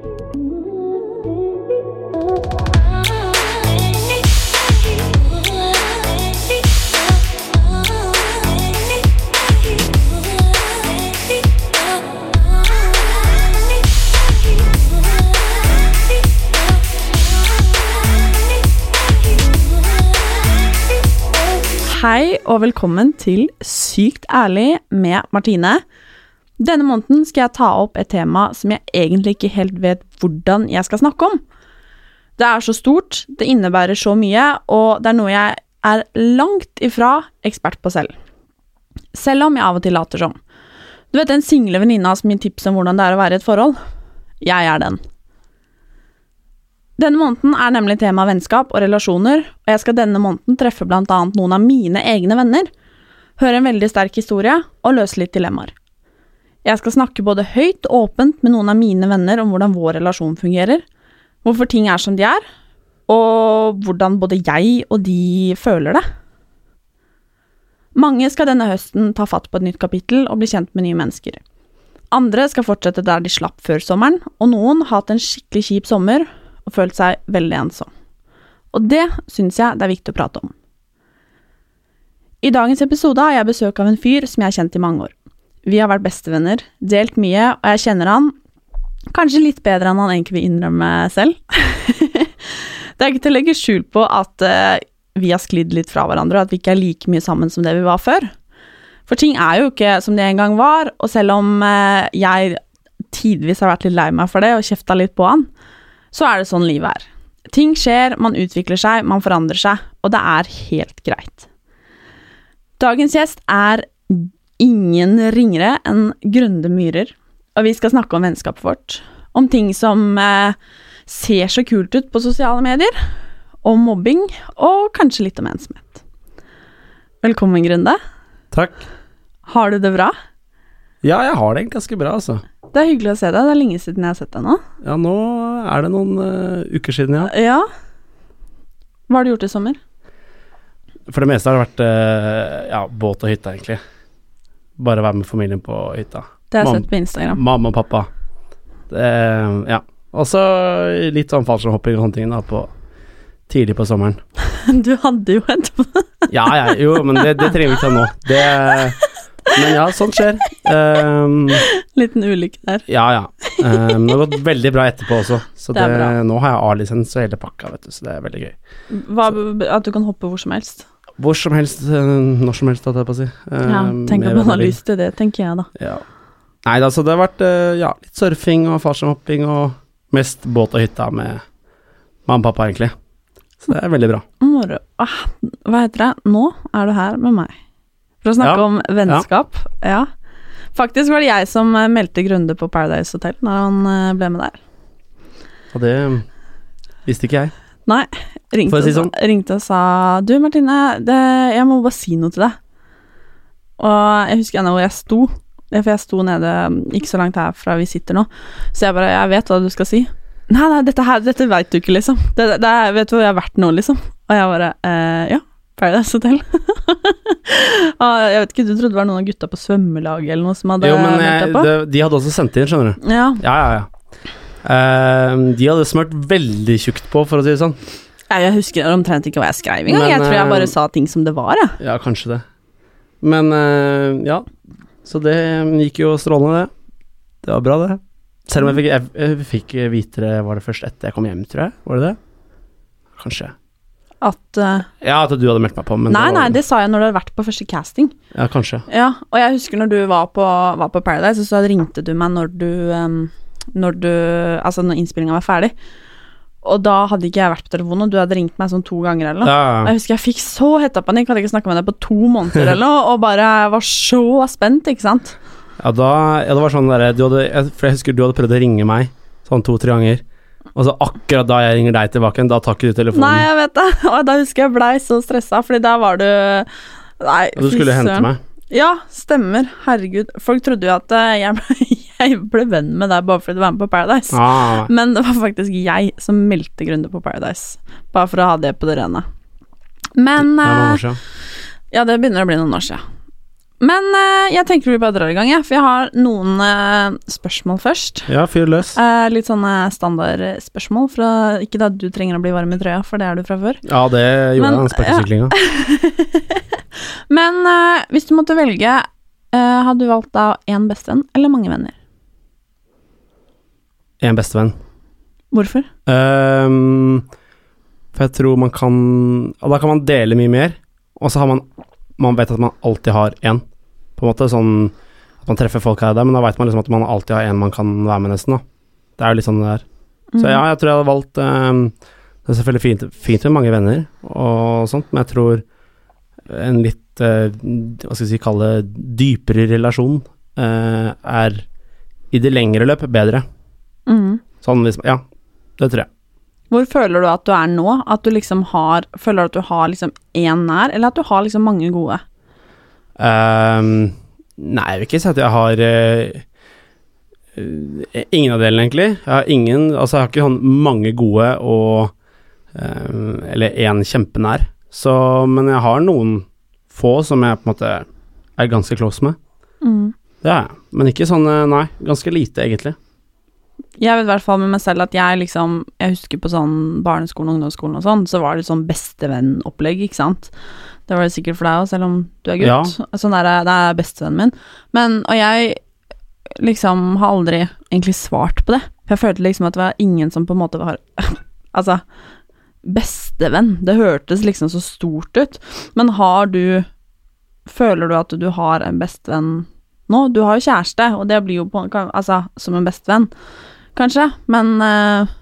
Hei og velkommen til Sykt ærlig med Martine. Denne måneden skal jeg ta opp et tema som jeg egentlig ikke helt vet hvordan jeg skal snakke om. Det er så stort, det innebærer så mye, og det er noe jeg er langt ifra ekspert på selv. Selv om jeg av og til later som. Du vet den single venninna som gir tips om hvordan det er å være i et forhold? Jeg er den. Denne måneden er nemlig tema vennskap og relasjoner, og jeg skal denne måneden treffe annet noen av mine egne venner, høre en veldig sterk historie og løse litt dilemmaer. Jeg skal snakke både høyt og åpent med noen av mine venner om hvordan vår relasjon fungerer, hvorfor ting er som de er, og hvordan både jeg og de føler det. Mange skal denne høsten ta fatt på et nytt kapittel og bli kjent med nye mennesker. Andre skal fortsette der de slapp før sommeren, og noen har hatt en skikkelig kjip sommer og følt seg veldig ensom. Og det syns jeg det er viktig å prate om. I dagens episode har jeg besøk av en fyr som jeg har kjent i mange år. Vi har vært bestevenner, delt mye, og jeg kjenner han kanskje litt bedre enn han egentlig vil innrømme selv. det er ikke til å legge skjul på at uh, vi har sklidd litt fra hverandre, og at vi ikke er like mye sammen som det vi var før. For ting er jo ikke som det en gang var, og selv om uh, jeg tidvis har vært litt lei meg for det og kjefta litt på han, så er det sånn livet er. Ting skjer, man utvikler seg, man forandrer seg, og det er helt greit. Dagens gjest er ingen ringere enn Grunde Myhrer, og vi skal snakke om vennskapet vårt. Om ting som eh, ser så kult ut på sosiale medier, om mobbing, og kanskje litt om ensomhet. Velkommen, Grunde. Takk. Har du det bra? Ja, jeg har det egentlig ganske bra, altså. Det er hyggelig å se deg. Det er lenge siden jeg har sett deg nå. Ja, nå er det noen uh, uker siden, ja. Ja. Hva har du gjort i sommer? For det meste har det vært uh, ja, båt og hytte, egentlig. Bare være med familien på hytta. Det har jeg sett på Instagram. Mamma og pappa. Det, ja. Og så litt sånn fallskjermhopping og sånne ting da, på tidlig på sommeren. Du hadde jo et Ja, ja, jo, men det, det trenger vi ikke nå. Det Men ja, sånt skjer. Um, liten ulykke der. Ja, ja. Um, det har gått veldig bra etterpå også, så Det det bra. nå har jeg A-lisens og hele pakka, vet du, så det er veldig gøy. Hva, at du kan hoppe hvor som helst. Hvor som helst, eh, når som helst, holdt jeg på å si. Ja, Um, tenk om man har lyst til det, tenker jeg da. Ja. Nei, altså det har vært eh, ja, litt surfing og fallskjermhopping og mest båt og hytta med mamma og pappa, egentlig. Så det er veldig bra. Moro. Ah, hva heter det? Nå er du her med meg. For å snakke Ja. om vennskap. Ja. Faktisk var det jeg som eh, meldte Grunde på Paradise Hotel når han eh, ble med der. Og det visste ikke jeg. Nei, ringte, si sånn. og ringte og sa Du, Martine, det, jeg må bare si noe til deg. Og jeg husker ennå hvor jeg sto. For jeg sto nede ikke så langt herfra vi sitter nå. Så jeg bare Jeg vet hva du skal si. Nei, nei, dette her Dette veit du ikke, liksom. Det, det det vet du hvor jeg har vært nå, liksom? Og jeg bare eh, Ja. Paradise Hotel. jeg vet ikke, du trodde det var noen av gutta på svømmelaget eller noe som hadde Jo, men jeg, på? det, de hadde også sendt inn, skjønner du. Ja. Ja, ja, ja. Uh, de hadde smørt veldig tjukt på, for å si det sånn. Ja, Jeg husker omtrent ikke hva jeg skrev engang. Men, Jeg tror jeg eh, bare sa ting som det var, jeg. Ja, kanskje det. Men eh, ja, så det gikk jo strålende, det. Det var bra, det. Selv om jeg fikk, jeg, jeg fikk vite det Var det først etter jeg kom hjem, tror jeg? Var det det? Kanskje. At uh, Ja, at du hadde meldt meg på, men Nei, det var, nei, det sa jeg når du hadde vært på første casting. Ja, kanskje. Ja, og jeg husker når du var på, var på Paradise, så ringte du meg når du um, Når du Altså når innspillinga var ferdig. Og da hadde ikke jeg vært på telefonen, og du hadde ringt meg sånn to ganger eller noe. Ja, Jeg husker jeg fikk så hettapanikk, hadde ikke snakka med deg på to måneder eller noe, og bare var så spent, ikke sant. ja, da Ja, det var sånn derre For jeg husker du hadde prøvd å ringe meg sånn to-tre ganger. Og så akkurat da jeg ringer deg tilbake, da tar ikke du telefonen. Nei, jeg vet det. Og da husker jeg blei så stressa, fordi da var du Nei, og du skulle hente meg. Ja, stemmer. Herregud. Folk trodde jo at eh, jeg ble, jeg ble venn med deg bare fordi du var med på Paradise. Ah, Men det var faktisk jeg som meldte Grunde på Paradise. Bare for å ha det på det rene. Men det noen eh, år siden. Ja, det begynner å bli noen år siden. Men uh, jeg tenker vi bare drar i gang, jeg. For jeg har noen uh, spørsmål først. Ja, fyr løs. Uh, litt sånne standardspørsmål fra Ikke da du trenger å bli varm i trøya, for det er du fra før. Ja, det gjorde Men, jeg, den sparkesyklinga. Men eh, hvis du måtte velge, hadde du valgt da én bestevenn eller mange venner? En bestevenn. Hvorfor? Um, for jeg tror man kan Da kan man dele mye mer, og så har man Man vet at man alltid har én. På en måte sånn at man treffer folk her og der, men da vet man liksom at man alltid har en man kan være med, nesten. da Det er jo litt sånn det er. Så Mm. ja, jeg tror jeg hadde valgt um, Det er selvfølgelig fint, fint med mange venner og sånt, men jeg tror en litt uh, Hva skal vi si, kalle det dypere relasjon uh, er i det lengre løp bedre. Mm. Sånn hvis Ja, det tror jeg. Hvor føler du at du er nå? At du liksom har Føler du at du har liksom én nær, eller at du har liksom mange gode? Um, nei, jeg vil ikke si at jeg har eh, Ingen av delene, egentlig. Jeg har ingen Altså, jeg har ikke sånn mange gode og eh, Eller én kjempenær. Så Men jeg har noen få som jeg på en måte er ganske close med. Mm. Det er jeg. Men ikke sånn Nei, ganske lite, egentlig. Jeg vet i hvert fall med meg selv at jeg liksom Jeg husker på sånn barneskolen og ungdomsskolen og sånn, så var det sånn bestevennopplegg, ikke sant. Det var det sikkert for deg òg, selv om du er gutt. Sånn der, det er bestevennen min. Men, og jeg liksom har aldri egentlig svart på det. For jeg følte liksom at det var ingen som på en måte var Altså, bestevenn. Det hørtes liksom så stort ut. Men har du Føler du at du har en bestevenn nå? Du har jo kjæreste, og det blir jo på, altså, som en bestevenn, kanskje, men uh...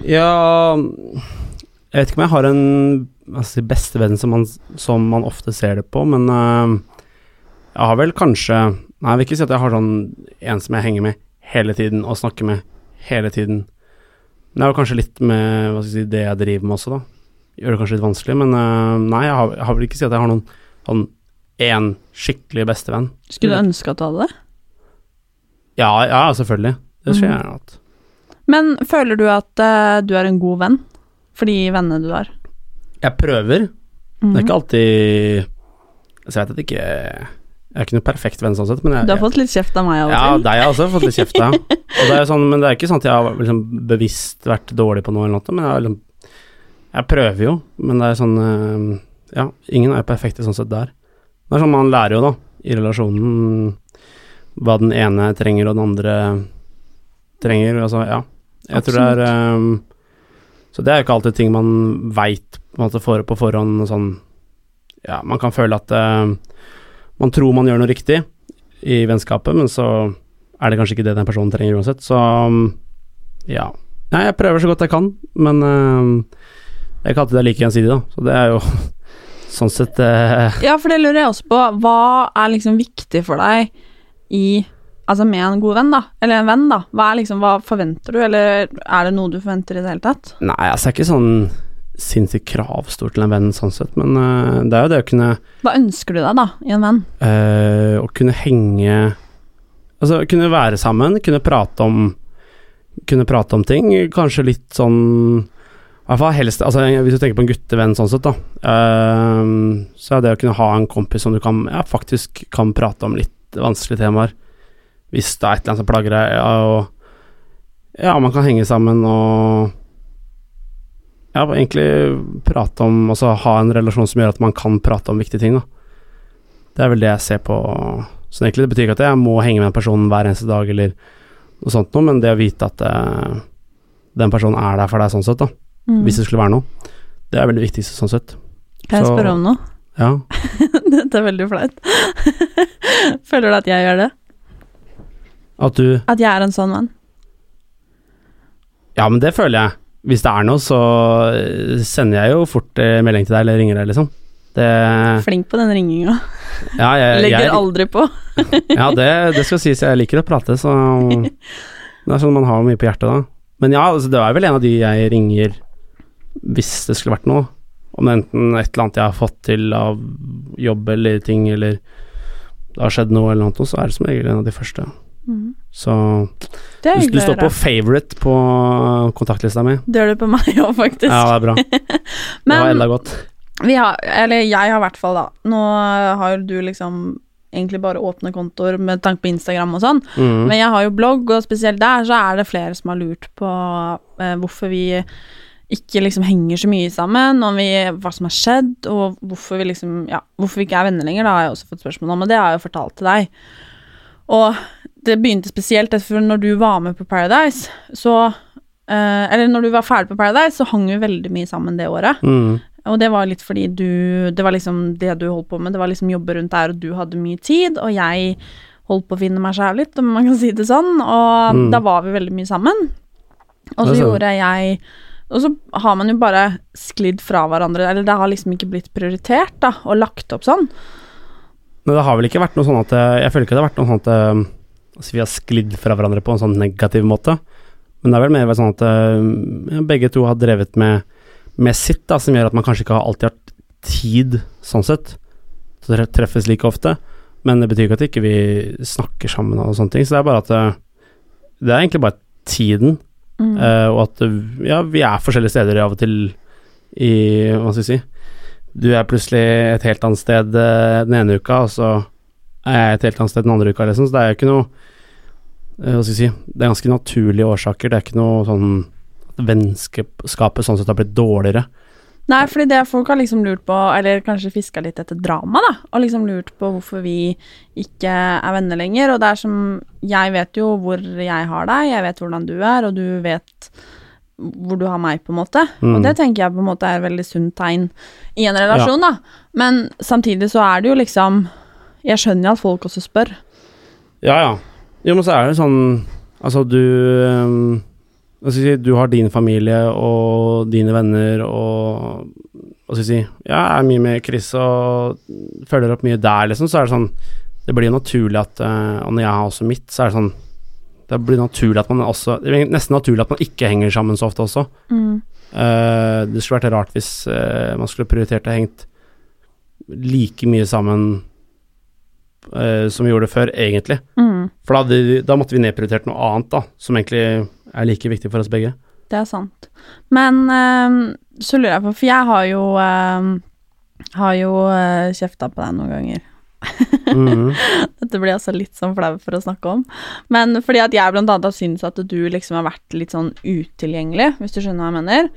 Ja Jeg vet ikke om jeg har en altså, bestevenn som man, som man ofte ser det på, men uh, jeg har vel kanskje Nei, jeg vil ikke si at jeg har sånn en som jeg henger med hele tiden og snakker med hele tiden. Men det er jo kanskje litt med hva skal jeg si, det jeg driver med også, da. Gjør det kanskje litt vanskelig, men uh, nei, jeg har, jeg vil ikke si at jeg har noen sånn én skikkelig bestevenn. skulle du ønske at du hadde det? Ja, ja, selvfølgelig. Det skulle Mhm. jeg gjerne hatt. Men føler du at uh, du er en god venn for de vennene du har? Jeg prøver. Det Mhm. er ikke alltid Så jeg vet at ikke Jeg er ikke noen perfekt venn sånn sett, men jeg, Du har fått litt kjeft av meg av og Ja, til. deg har jeg også fått litt kjeft av. Og det er sånn, men det er ikke sånn at jeg har liksom bevisst vært dårlig på noe eller noe, men jeg, liksom, jeg prøver jo, men det er sånn uh, Ja, ingen er perfekte sånn sett der. Det er sånn man lærer jo, da, i relasjonen, hva den ene trenger og den andre trenger, altså, ja. Jeg tror det er um, Så det er jo ikke alltid ting man veit på, for, på forhånd, sånn Ja, man kan føle at uh, man tror man gjør noe riktig i vennskapet, men så er det kanskje ikke det den personen trenger uansett, så ja. Nei, jeg prøver så godt jeg kan, men uh, det er ikke alltid det er like gjensidig, da, så det er jo sånn sett øh, Ja, for det lurer jeg også på. Hva er liksom viktig for deg i Altså med en god venn, da, eller en venn, da. Hva er liksom, hva forventer du, eller er det noe du forventer i det hele tatt? Nei, altså, det er ikke sånn sinnssykt kravstor til en venn sånn sett, men uh, det er jo det å kunne Hva ønsker du deg, da, i en venn? Uh, Å kunne henge Altså, kunne være sammen, kunne prate om Kunne prate om ting, kanskje litt sånn helst altså, Hvis du tenker på en guttevenn sånn sett, da, øhm, så er det å kunne ha en kompis som du kan ja, faktisk kan prate om litt vanskelige temaer. Hvis det er et eller annet som plager deg, ja, og ja, man kan henge sammen og ja, egentlig prate om Altså ha en relasjon som gjør at man kan prate om viktige ting, da. Det er vel det jeg ser på Så egentlig det betyr ikke at jeg må henge med en person hver eneste dag eller noe sånt noe, men det å vite at uh, den personen er der for deg sånn sett, da, Mm. hvis det skulle være noe, det er veldig viktig sånn sett. Kan jeg så- spørre om noe? Ja. Dette er veldig flaut. Føler du at jeg gjør det? At du At jeg er en sånn mann? Ja, men det føler jeg. Hvis det er noe, så eh, sender jeg jo fort eh, melding til deg, eller ringer deg, liksom. Det Flink på den ringinga. Ja, jeg, Legger jeg, aldri på. ja det, det skal sies, jeg liker å prate, så Det er sånn man har mye på hjertet da. Men ja, altså, det er vel en av de jeg ringer hvis det skulle vært noe. Om det er enten et eller annet jeg har fått til av jobb eller ting, eller det har skjedd noe eller noe, så er det som regel en av de første. Mm. Så Det du, du står på favorite på kontaktlista mi. Det gjør du på meg òg, faktisk. Ja, det er bra. Det var enda godt. Vi har, eller jeg har i hvert fall, da. Nå har du liksom egentlig bare åpne kontoer med tanke på Instagram og sånn. Mm. Men jeg har jo blogg, og spesielt der så er det flere som har lurt på eh, hvorfor vi ikke liksom henger så mye sammen, om vi, hva som har skjedd, og hvorfor vi liksom Ja, hvorfor vi ikke er venner lenger, da har jeg også fått spørsmål om, og det har jeg jo fortalt til deg. Og det begynte spesielt for når du var med på Paradise, så eh, Eller når du var ferdig på Paradise, så hang vi veldig mye sammen det året. Mm. Og det var litt fordi du Det var liksom det du holdt på med, det var liksom jobbe rundt der, og du hadde mye tid, og jeg holdt på å finne meg sjæl litt, om man kan si det sånn, og Mm. da var vi veldig mye sammen. Og så gjorde jeg Og så har man jo bare sklidd fra hverandre, eller det har liksom ikke blitt prioritert, da, og lagt opp sånn. Men det har vel ikke vært noe sånn at eh, Jeg føler ikke det har vært noe sånn at eh, altså vi har sklidd fra hverandre på en sånn negativ måte. Men det er vel mer sånn at ja, begge to har drevet med, med sitt, da, som gjør at man kanskje ikke har alltid hatt tid, sånn sett, Så det treffes like ofte. Men det betyr ikke at ikke vi snakker sammen og sånne ting. Så det er bare at eh, Det er egentlig bare tiden, Eh, og at ja, vi er forskjellige steder av og til i Hva skal vi si Du er plutselig et helt annet sted eh, den ene uka, og så er jeg et helt annet sted den andre uka, liksom. Så det er jo ikke noe eh, Hva skal vi si Det er ganske naturlige årsaker. Det er ikke noe sånn vennskapet sånn sett har blitt dårligere. Nei, fordi det folk har liksom lurt på, eller kanskje fiska litt etter drama, da, og liksom lurt på hvorfor vi ikke er venner lenger, og det er som Jeg vet jo hvor jeg har deg, jeg vet hvordan du er, og du vet hvor du har meg, på en måte. Mm. Og det tenker jeg på en måte er et veldig sunt tegn i en relasjon, da. Men samtidig så er det jo liksom Jeg skjønner jo at folk også spør. Ja, ja. Jo, men så er det sånn Altså, du si Du har din familie og dine venner og Hva skal jeg si Ja, jeg er mye med Chris og følger opp mye der, liksom. Så er det sånn Det blir naturlig at eh, Og når jeg har også mitt, så er det sånn Det blir naturlig at man også Det blir nesten naturlig at man ikke henger sammen så ofte også. Eh, det skulle vært rart hvis uh, man skulle prioritert å hengt like mye sammen uh, som vi gjorde før, egentlig. Mm, For da, hadde, da måtte vi nedprioritert noe annet, da, som egentlig er like viktig for oss begge. det er sant. Men øh, så lurer jeg på, for jeg har jo øh, har jo øh, kjefta på deg noen ganger. Mhm. Dette blir altså litt sånn flau for å snakke om. Men fordi at jeg blant annet har syntes at du liksom har vært litt sånn utilgjengelig, hvis du skjønner hva jeg mener.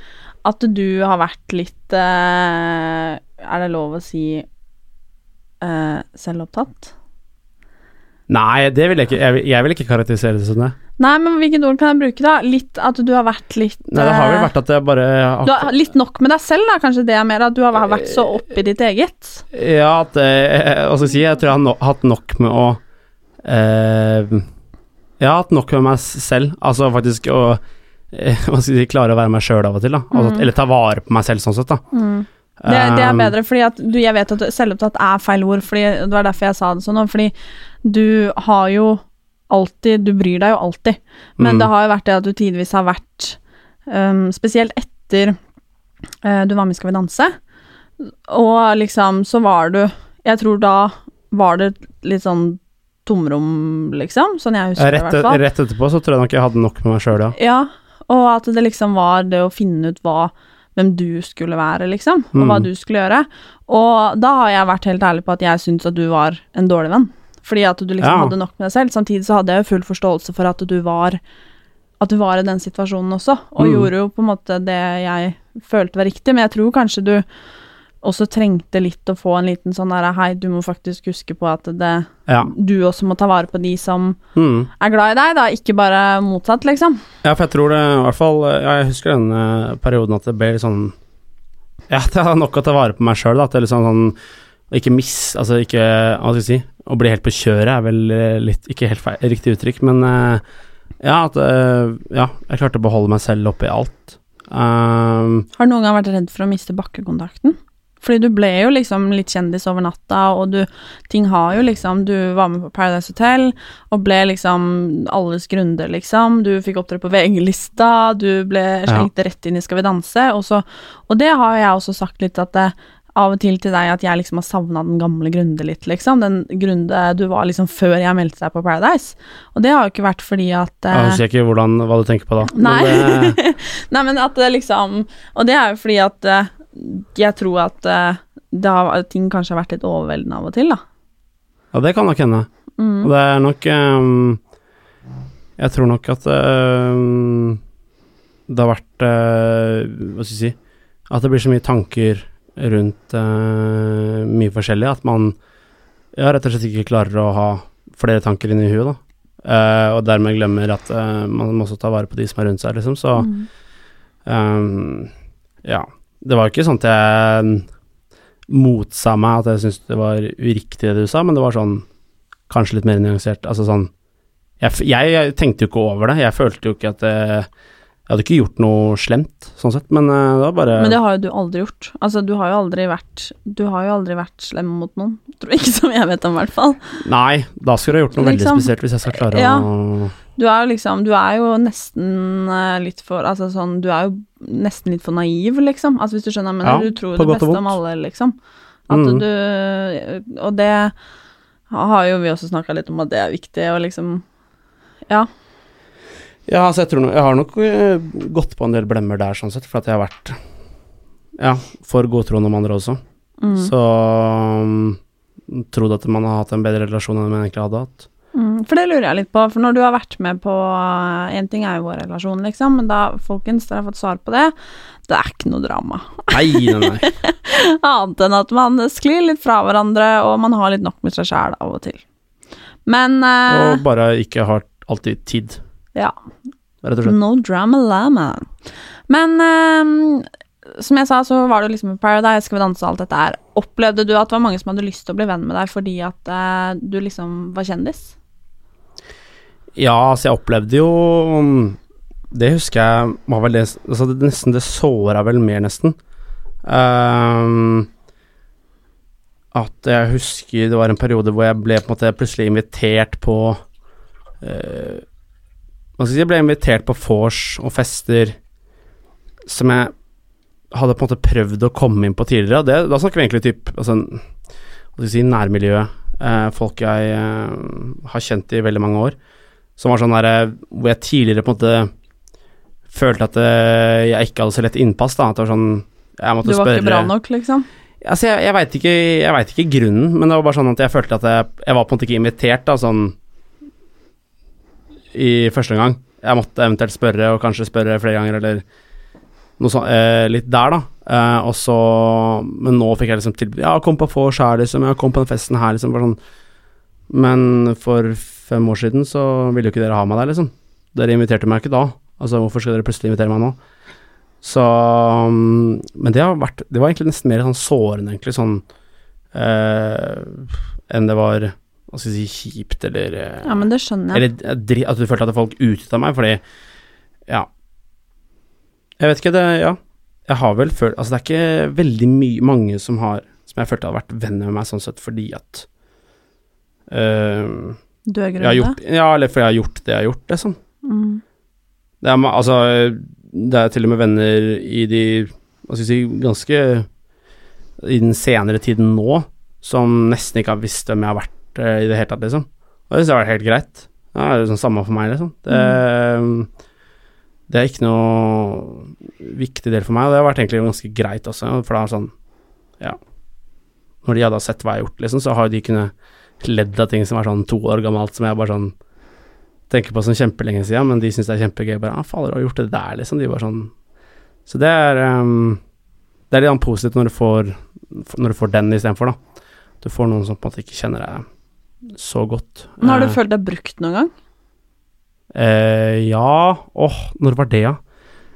At du har vært litt øh, Er det lov å si øh, selvopptatt? Nei, det vil jeg ikke. Jeg vil, jeg vil ikke karakterisere det som det. Nei, men hvilket ord kan jeg bruke, da? Litt at du har vært litt Nei, det har vel vært at jeg bare Du har litt nok med deg selv, da, kanskje det er mer? At du har vært så oppi ditt eget? Ja, at Hva skal jeg si? Jeg tror jeg har no, hatt nok med å eh, Jeg har hatt nok med meg selv. Altså faktisk å eh, Hva skal jeg si Klare å være meg sjøl av og til, da. Altså, mm. Eller ta vare på meg selv, sånn sett, da. Det, det er Um, bedre, fordi at du, jeg vet at selvopptatt er feil ord, fordi det var derfor jeg sa det sånn, fordi du har jo alltid, du bryr deg jo alltid, men Mm. det har jo vært det at du tidvis har vært, um, spesielt etter uh, du var med i Skal vi danse, og liksom, så var du, jeg tror da var det litt sånn tomrom, liksom, sånn jeg husker det i hvert fall. rett etterpå så tror jeg nok jeg hadde nok med meg sjøl, ja. Ja, og at det liksom var det å finne ut hva hvem du skulle være, liksom, og hva Mm. du skulle gjøre. Og da har jeg vært helt ærlig på at jeg syns at du var en dårlig venn. Fordi at du liksom Ja. hadde nok med deg selv. Samtidig så hadde jeg jo full forståelse for at du var at du var i den situasjonen også, og Mm. gjorde jo på en måte det jeg følte var riktig, men jeg tror kanskje du også trengte litt å få en liten sånn derre hei, du må faktisk huske på at det, Ja. du også må ta vare på de som Mm. er glad i deg, da, ikke bare motsatt, liksom. Ja, for jeg tror det i hvert fall Jeg husker den eh, perioden at det ble litt sånn Ja, det er nok å ta vare på meg sjøl, da. At det er litt sånn, sånn Ikke miss Altså ikke Hva skal jeg si Å bli helt på kjøret er vel eh, litt Ikke helt feil, riktig uttrykk, men eh, ja, at eh, Ja, jeg klarte å beholde meg selv oppi alt. Um, Har du noen gang vært redd for å miste bakkekontakten? Fordi du ble jo liksom litt kjendis over natta, og du Ting har jo liksom Du var med på Paradise Hotel og ble liksom alles grunde, liksom. Du fikk opptre på VG-lista, du ble slengt rett inn i Skal vi danse, og så Og det har jeg også sagt litt at det, av og til til deg at jeg liksom har savna den gamle Grunde litt, liksom. Den Grunde du var liksom før jeg meldte deg på Paradise. Og det har jo ikke vært fordi at jeg eh, husker ikke hvordan, hva du tenker på da. Nei. Men det, Nei, men at det liksom Og det er jo fordi at eh, jeg tror at eh, har, ting kanskje har vært litt overveldende av og til, da. Ja, det kan nok hende. Mm. Og det er nok um, Jeg tror nok at ehm, det har vært uh, Hva skal jeg si At det blir så mye tanker rundt uh, mye forskjellig at man ja, rett og slett ikke klarer å ha flere tanker inni huet, da. Eh, og dermed glemmer at uh, man må også ta vare på de som er rundt seg, liksom. Så Mm. um, ja. Det var ikke sånn at jeg motsa meg at jeg syntes det var uriktig det du sa, men det var sånn kanskje litt mer nyansert. Altså sånn jeg, jeg, jeg tenkte jo ikke over det. Jeg følte jo ikke at det, Jeg hadde ikke gjort noe slemt, sånn sett, men eh, det var bare Men det har jo du aldri gjort. Altså, du har jo aldri vært Du har jo aldri vært slem mot noen. Tror ikke som jeg vet om, i hvert fall. Nei, da skulle ha gjort noe veldig Liksom. spesielt hvis jeg skal klare Ja. å Du er jo liksom Du er jo nesten eh, litt for Altså sånn Du er jo nesten litt for naiv, liksom. Altså hvis du skjønner, men Ja, du tror det beste om alle, liksom. At Mm. du Og det har jo vi også snakka litt om at det er viktig, og liksom Ja. Ja, altså jeg tror nok Jeg har nok eh, gått på en del blemmer der, sånn sett, for at jeg har vært Ja, for godtroende om andre også. Mm. Så um, trodd at man har hatt en bedre relasjon enn man egentlig hadde hatt. Mm, for det lurer jeg litt på, for når du har vært med på Én ting er jo vår relasjon, liksom, men da, folkens, dere har fått svar på det. Det er ikke noe drama. Nei, nei, nei. Annet enn at man sklir litt fra hverandre, og man har litt nok med seg sjæl av og til. Men uh, Og bare ikke har alltid tid, ja. rett og slett. No drama lama. Men um, som jeg sa, så var det liksom i Paradise, Skal vi danse alt dette her. Opplevde du at det var mange som hadde lyst til å bli venn med deg fordi at uh, du liksom var kjendis? Ja, altså jeg opplevde jo um, Det husker jeg var vel det altså det, Nesten det såra vel mer, nesten. Um, at jeg husker det var en periode hvor jeg ble på en måte plutselig invitert på eh, Hva skal jeg si, jeg ble invitert på vors og fester som jeg hadde på en måte prøvd å komme inn på tidligere. Det, da snakker vi egentlig typ altså, hva skal jeg si, nærmiljøet. Eh, folk jeg eh, har kjent i veldig mange år. Som var sånn der eh, Hvor jeg tidligere på en måte følte at eh, jeg ikke hadde så lett innpass. da At det var sånn Jeg Du var spørre ikke bra nok, liksom? Altså, jeg, jeg veit ikke, ikke grunnen, men det var bare sånn at jeg følte at jeg, jeg var på en måte ikke invitert, da, sånn i første gang. Jeg måtte eventuelt spørre, og kanskje spørre flere ganger, eller noe sånt, eh, litt der, da. Eh, og så Men nå fikk jeg liksom tilbud Ja, kom på vors her, liksom. Ja, kom på den festen her, liksom. Sånn. Men for fem år siden så ville jo ikke dere ha meg der, liksom. Dere inviterte meg ikke da. Altså, hvorfor skal dere plutselig invitere meg nå? Så um, Men det har vært Det var egentlig nesten mer sånn sårende, egentlig, sånn eh, Enn det var Hva skal jeg si kjipt, eller eh, Ja, men det skjønner jeg. Eller eh, at du følte at folk utnytta meg, fordi Ja. Jeg vet ikke, det Ja. Jeg har vel følt Altså, det er ikke veldig mye mange som har Som jeg følte hadde vært venner med meg sånn sett fordi at uh, Du er grønn, gjort, Ja, eller fordi jeg har gjort det jeg har gjort, liksom. Mm. Det er, altså, det er til og med venner i de Hva skal jeg si Ganske I den senere tiden nå som nesten ikke har visst hvem jeg har vært eh, i det hele tatt, liksom. Og det syns jeg var helt greit. Det er liksom samme for meg, liksom. Det, det er ikke noe viktig del for meg, og det har vært egentlig ganske greit også, for det er sånn Ja. Når de hadde sett hva jeg har gjort, liksom, så har de kunnet ledd av ting som er sånn to år gammelt, som jeg bare sånn tenker på som kjempelenge siden, men de syns det er kjempegøy. Bare ah, 'Fader, har du gjort det der', liksom. De bare sånn Så det er um, Det er litt annet positivt når du får Når du får den istedenfor, da. Du får noen som på en måte ikke kjenner deg så godt. Men har du Eh, følt deg brukt noen gang? Eh, ja Åh, når var det, da?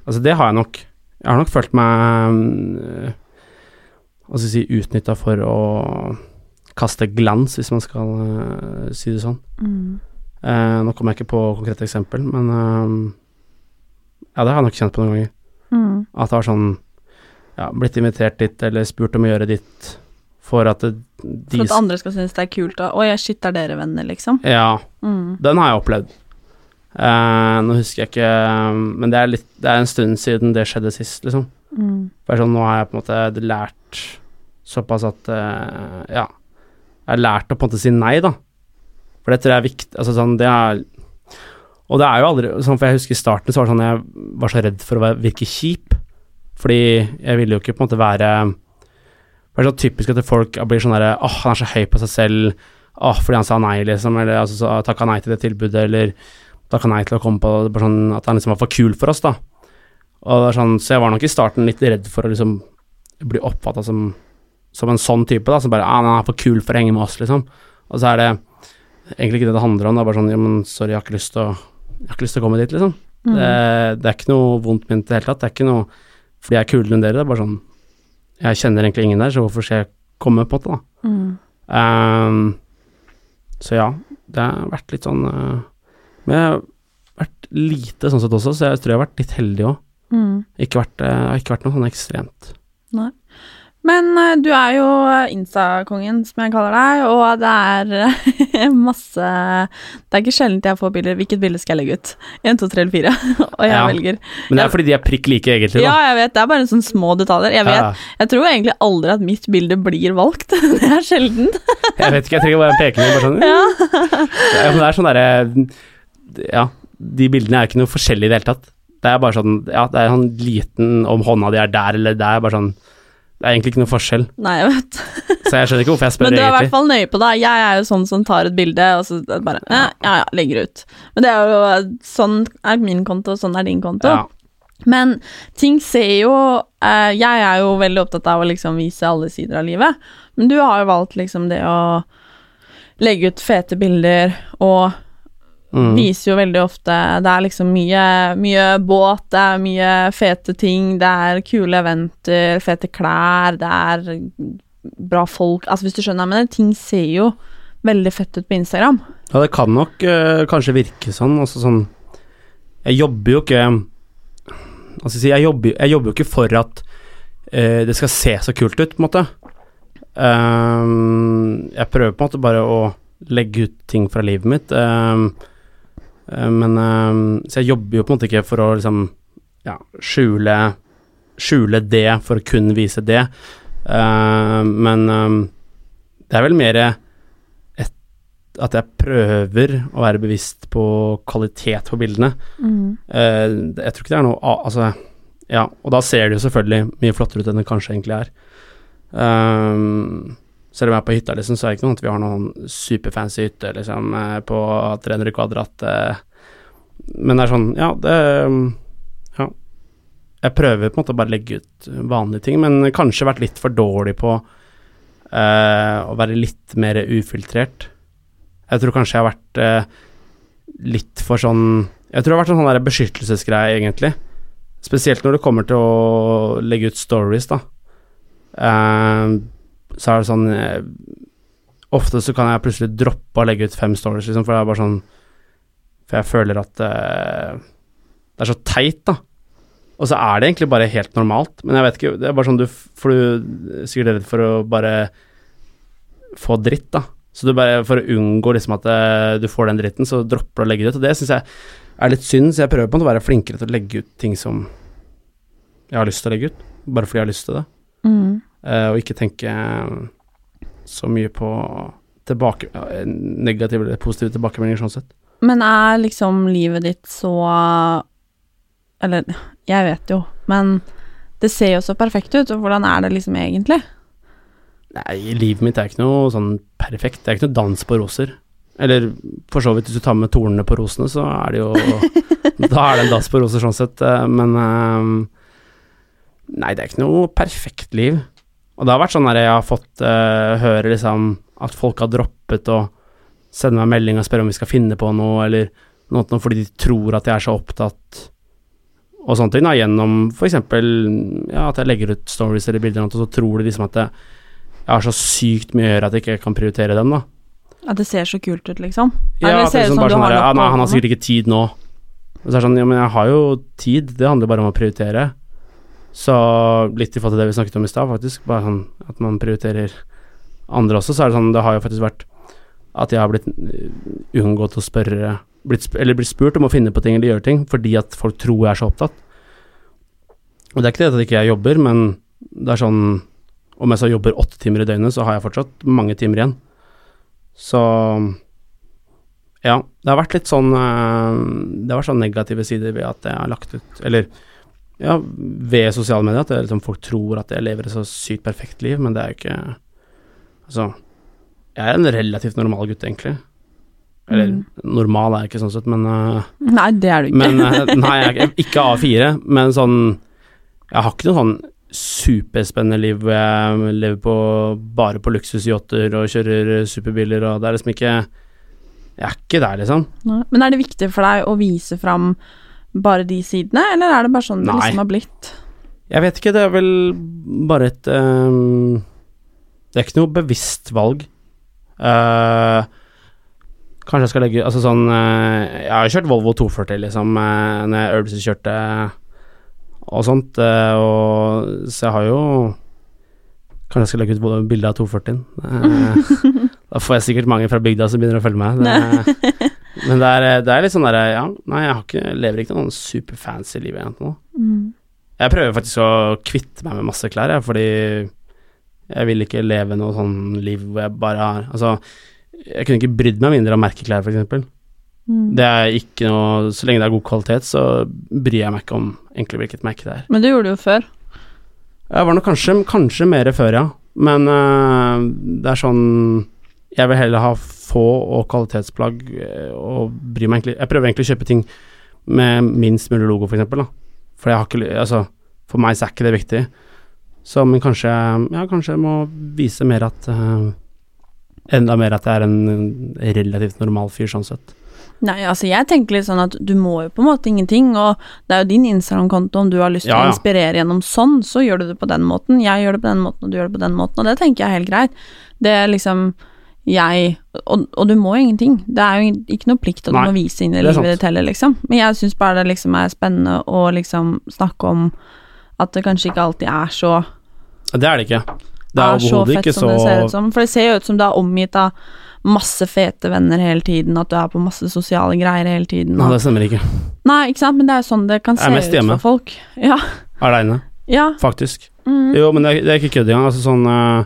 Altså, det har jeg nok. Jeg har nok følt meg eh, Hva skal jeg si utnytta for å kaste glans, hvis man skal uh, si det sånn. Mm. Eh, nå kommer jeg ikke på konkret eksempel, men eh, Ja, det har jeg nok kjent på noen ganger. Mm. At det har sånn Ja, blitt invitert dit, eller spurt om å gjøre ditt for at det, de For at andre skal synes det er kult. og 'Å ja, shit, er dere venner', liksom? Ja, Mm. den har jeg opplevd. Eh, nå husker jeg ikke Men det er, litt, det er en stund siden det skjedde sist, liksom. Mm. For sånn, nå har jeg på en måte lært såpass at eh, Ja. Jeg har lært å på en måte si nei, da. For det tror jeg er viktig. Altså sånn, det er Og det er jo aldri sånn, For jeg husker i starten så var det sånn jeg var så redd for å være, virke kjip. Fordi jeg ville jo ikke på en måte være Det er så typisk at folk blir sånn derre Åh, han er så høy på seg selv. Åh, fordi han sa nei, liksom. Eller altså, så takka nei til det tilbudet, eller takka nei til å komme på det. Sånn at han liksom var for kul for oss, da. Og det er sånn, så jeg var nok i starten litt redd for å liksom bli oppfatta som, som en sånn type, da. Som bare ah, 'Han er for kul for å henge med oss', liksom. Og så er det egentlig ikke det det handler om. Det er bare sånn Ja, men sorry, jeg har ikke lyst til å Jeg har ikke lyst til å komme dit, liksom. Mm. Det, det er ikke noe vondt ment i det hele tatt. Det er ikke noe fordi jeg er kulere enn dere. Det er bare sånn Jeg kjenner egentlig ingen der, så hvorfor skal jeg komme, på det, da. Mm. Um, så ja, det har vært litt sånn uh, Men jeg har vært lite sånn sett også, så jeg tror jeg har vært litt heldig òg. Mm. Ikke vært, eh, har ikke vært noe sånn ekstremt. Men eh, du er jo Insta-kongen, som jeg kaller deg, og det er eh, masse Det er ikke sjelden jeg får bilder. Hvilket bilde skal jeg legge ut? 1, 2, 3 eller 4? og jeg Ja. velger. Men det er fordi de er prikk like, egentlig, Da. Ja, jeg vet. Det er bare sånne små detaljer. Jeg vet. Ja, Jeg tror egentlig aldri at mitt bilde blir valgt. det er sjelden. jeg vet ikke, jeg trenger bare en. Bare sånn, Ja. ja, men det er sånn derre Ja, de bildene er ikke noe forskjellig i det hele tatt. Det er bare sånn Ja, det er sånn liten Om hånda di er der eller der, bare sånn Det er egentlig ikke noe forskjell. Nei, jeg vet. Så jeg skjønner ikke hvorfor jeg spør, Men du er i hvert fall nøye på det. Jeg er jo sånn som tar et bilde, og så bare ja, ja, ja, legger ut. Men det er jo sånn er min konto, og sånn er din konto. Ja. Men ting ser jo eh, Jeg er jo veldig opptatt av å liksom vise alle sider av livet, men du har jo valgt liksom det å legge ut fete bilder og Mm. viser jo veldig ofte Det er liksom mye, mye båt, det er mye fete ting, det er kule eventer, fete klær, det er bra folk Altså, hvis du skjønner, men ting ser jo veldig fett ut på Instagram. Ja, det kan nok eh, kanskje virke sånn. Altså sånn Jeg jobber jo ikke skal jeg jobber, jeg jobber jo ikke for at eh, det skal se så kult ut, på en måte. Um, jeg prøver på en måte bare å legge ut ting fra livet mitt. eh, men ehm, Så jeg jobber jo på en måte ikke for å liksom ja, skjule Skjule det for å kun vise det. Ehm, men det er vel mer at jeg prøver å være bevisst på kvalitet på bildene. Eh, jeg tror ikke det er noe Altså, ja, og da ser det jo selvfølgelig mye flottere ut enn det kanskje egentlig er. Selv om jeg er på hytta, liksom, så er det ikke noe at vi har noen superfancy hytte liksom, eh, på 300 kvadrat. eh. Men det er sånn, ja, det Ja. Jeg prøver på en måte å bare legge ut vanlige ting, men kanskje vært litt for dårlig på uh, å være litt mer ufiltrert. Jeg tror kanskje jeg har vært uh, litt for sånn Jeg tror det har vært en sånn beskyttelsesgreie, egentlig. Spesielt når det kommer til å legge ut stories, da. Eh, så er det sånn eh, Ofte så kan jeg plutselig droppe å legge ut fem stories, liksom, for det er bare sånn For jeg føler at eh, det er så teit, da. Og så er det egentlig bare helt normalt, men jeg vet ikke Det er bare sånn du For du er sikkert redd for å bare få dritt, da. Så du bare, for å unngå liksom at eh, du får den dritten, så dropper du å legge det ut. Og det syns jeg er litt synd, så jeg prøver på å være flinkere til å legge ut ting som jeg har lyst til å legge ut, bare fordi jeg har lyst til det. Mm. Eh, og ikke tenke så mye på tilbake, negative eller positive tilbakemeldinger sånn sett. Men er liksom livet ditt så Eller, jeg vet jo, men det ser jo så perfekt ut, og hvordan er det liksom egentlig? Nei, livet mitt er ikke noe sånn perfekt. Det er ikke noe dans på roser. Eller for så vidt, hvis du tar med tornene på rosene, så er det jo Da er det en dans på roser, sånn sett. eh, Men eh, Nei, det er ikke noe perfekt liv. Og det har vært sånn der jeg har fått uh, høre liksom at folk har droppet å sende meg melding og spørre om vi skal finne på noe, eller noe fordi de tror at jeg er så opptatt og sånne ting, da, gjennom f.eks. Ja, at jeg legger ut stories eller bilder, og så tror de liksom at jeg, jeg har så sykt mye å gjøre at jeg ikke kan prioritere dem, da. At det ser så kult ut, liksom? Ja, Eller det ser er ut sånn som du sånn har der, ja, nei, han har sikkert ikke tid nå. Og så er det sånn, ja, men jeg har jo tid, det handler bare om å prioritere. Så litt i forhold til det vi snakket om i stad, faktisk, bare sånn at man prioriterer andre også, så er det sånn, det har jo faktisk vært at jeg har blitt uh, unngått å spørre, blitt, eller blitt spurt om å finne på ting eller gjøre ting, fordi at folk tror jeg er så opptatt. Og det er ikke det at ikke jeg jobber, men det er sånn, om jeg så jobber åtte timer i døgnet, så har jeg fortsatt mange timer igjen. Så ja, det har vært litt sånn eh, Det har vært sånn negative sider ved at jeg har lagt ut Eller ja, ved sosiale medier at det, liksom, folk tror at jeg lever et så sykt perfekt liv, men det er jo ikke Altså, jeg er en relativt normal gutt, egentlig. Eller Mm. normal er jeg ikke sånn sett, men øh, Nei, det er du ikke. Men øh, Nei, jeg er ikke- ikke A4, men sånn Jeg har ikke noe sånn superspennende liv hvor jeg lever på bare på luksusyachter og kjører superbiler, og det er liksom ikke Jeg er ikke der, liksom. Nei. Men er det viktig for deg å vise fram bare de sidene, eller er det bare sånn det Nei. liksom har blitt? Jeg vet ikke, det er vel bare et um, Det er ikke noe bevisst valg. Uh, kanskje jeg skal legge Altså sånn uh, Jeg har jo kjørt Volvo 240, liksom, uh, når jeg øvelseskjørte og sånt, og Så jeg har jo Kanskje jeg skal legge ut bilde av 240-en. Eh, da får jeg sikkert mange fra bygda som begynner å følge med. Det, men det er, det er litt sånn derre Ja, nei, jeg har ikke, lever ikke noe superfancy liv egentlig nå. Mm. Jeg prøver faktisk å kvitte meg med masse klær, jeg, fordi jeg vil ikke leve noe sånn liv hvor jeg bare har Altså, jeg kunne ikke brydd meg mindre om merkeklær, eksempel. Mm. Det er ikke noe Så lenge det er god kvalitet, så bryr jeg meg ikke om egentlig hvilket merke det er. Men det gjorde du jo før. Jeg var nok kanskje, kanskje mer før, ja. Men øh, det er sånn Jeg vil heller ha få og kvalitetsplagg øh, og bry meg egentlig Jeg prøver egentlig å kjøpe ting med minst mulig logo, for eksempel, da. For jeg har ikke Altså, for meg så er ikke det viktig. Så, men kanskje Ja, kanskje jeg må vise mer at uh, Enda mer at jeg er en relativt normal fyr, sånn sett. Nei, altså jeg tenker litt sånn at du må jo på en måte ingenting, og det er jo din Instagram-konto, om du har lyst til Ja, å inspirere gjennom sånn, så gjør du det på den måten. Jeg gjør det på den måten, og du gjør det på den måten, og det tenker jeg er helt greit. Det er liksom jeg og, og du må jo ingenting. Det er jo ikke noe plikt at du Nei, må vise inn i livet ditt heller, liksom. Men jeg syns bare det liksom er spennende å liksom snakke om at det kanskje ikke alltid er så Det er det ikke. Det er er så fett som så det ser ut som. For det ser jo ut som du er omgitt av masse fete venner hele tiden, at du er på masse sosiale greier hele tiden. Nei, det stemmer ikke. nei, ikke sant, men det er jo sånn det kan se ut hjemme. for folk. Ja. Aleine, ja. faktisk. Mm. Jo, men det er, det er ikke kødd engang. Altså sånn øh,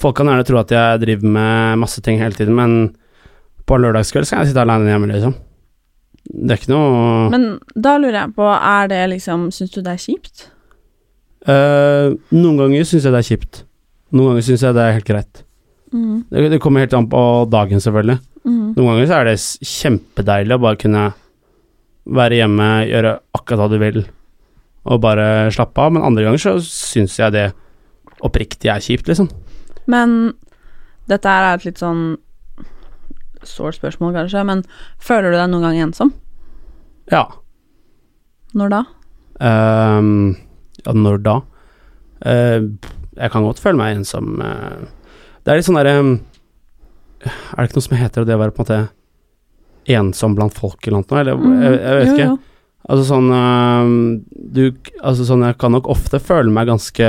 Folk kan gjerne tro at jeg driver med masse ting hele tiden, men på en lørdagskveld skal jeg sitte alene hjemme, liksom. Det er ikke noe Men da lurer jeg på, er det liksom Syns du det er kjipt? Uh, Noen ganger syns jeg det er kjipt. Noen ganger syns jeg det er helt greit. Mm. Det, det kommer helt an på dagen, selvfølgelig. Mm. Noen ganger så er det kjempedeilig å bare kunne være hjemme, gjøre akkurat hva du vil, og bare slappe av, men andre ganger så syns jeg det oppriktig er kjipt, liksom. Men dette er et litt sånn sårt spørsmål, kanskje, men føler du deg noen gang ensom? Ja. Når da? Um, ja, når da? Uh, jeg kan godt føle meg ensom. eh. det er litt sånn derre Er det ikke noe som heter det å være på en måte ensom blant folk eller noe? Eller, jeg, jeg vet Mm. Jo, ikke. jo. Altså sånn um, Du Altså sånn Jeg kan nok ofte føle meg ganske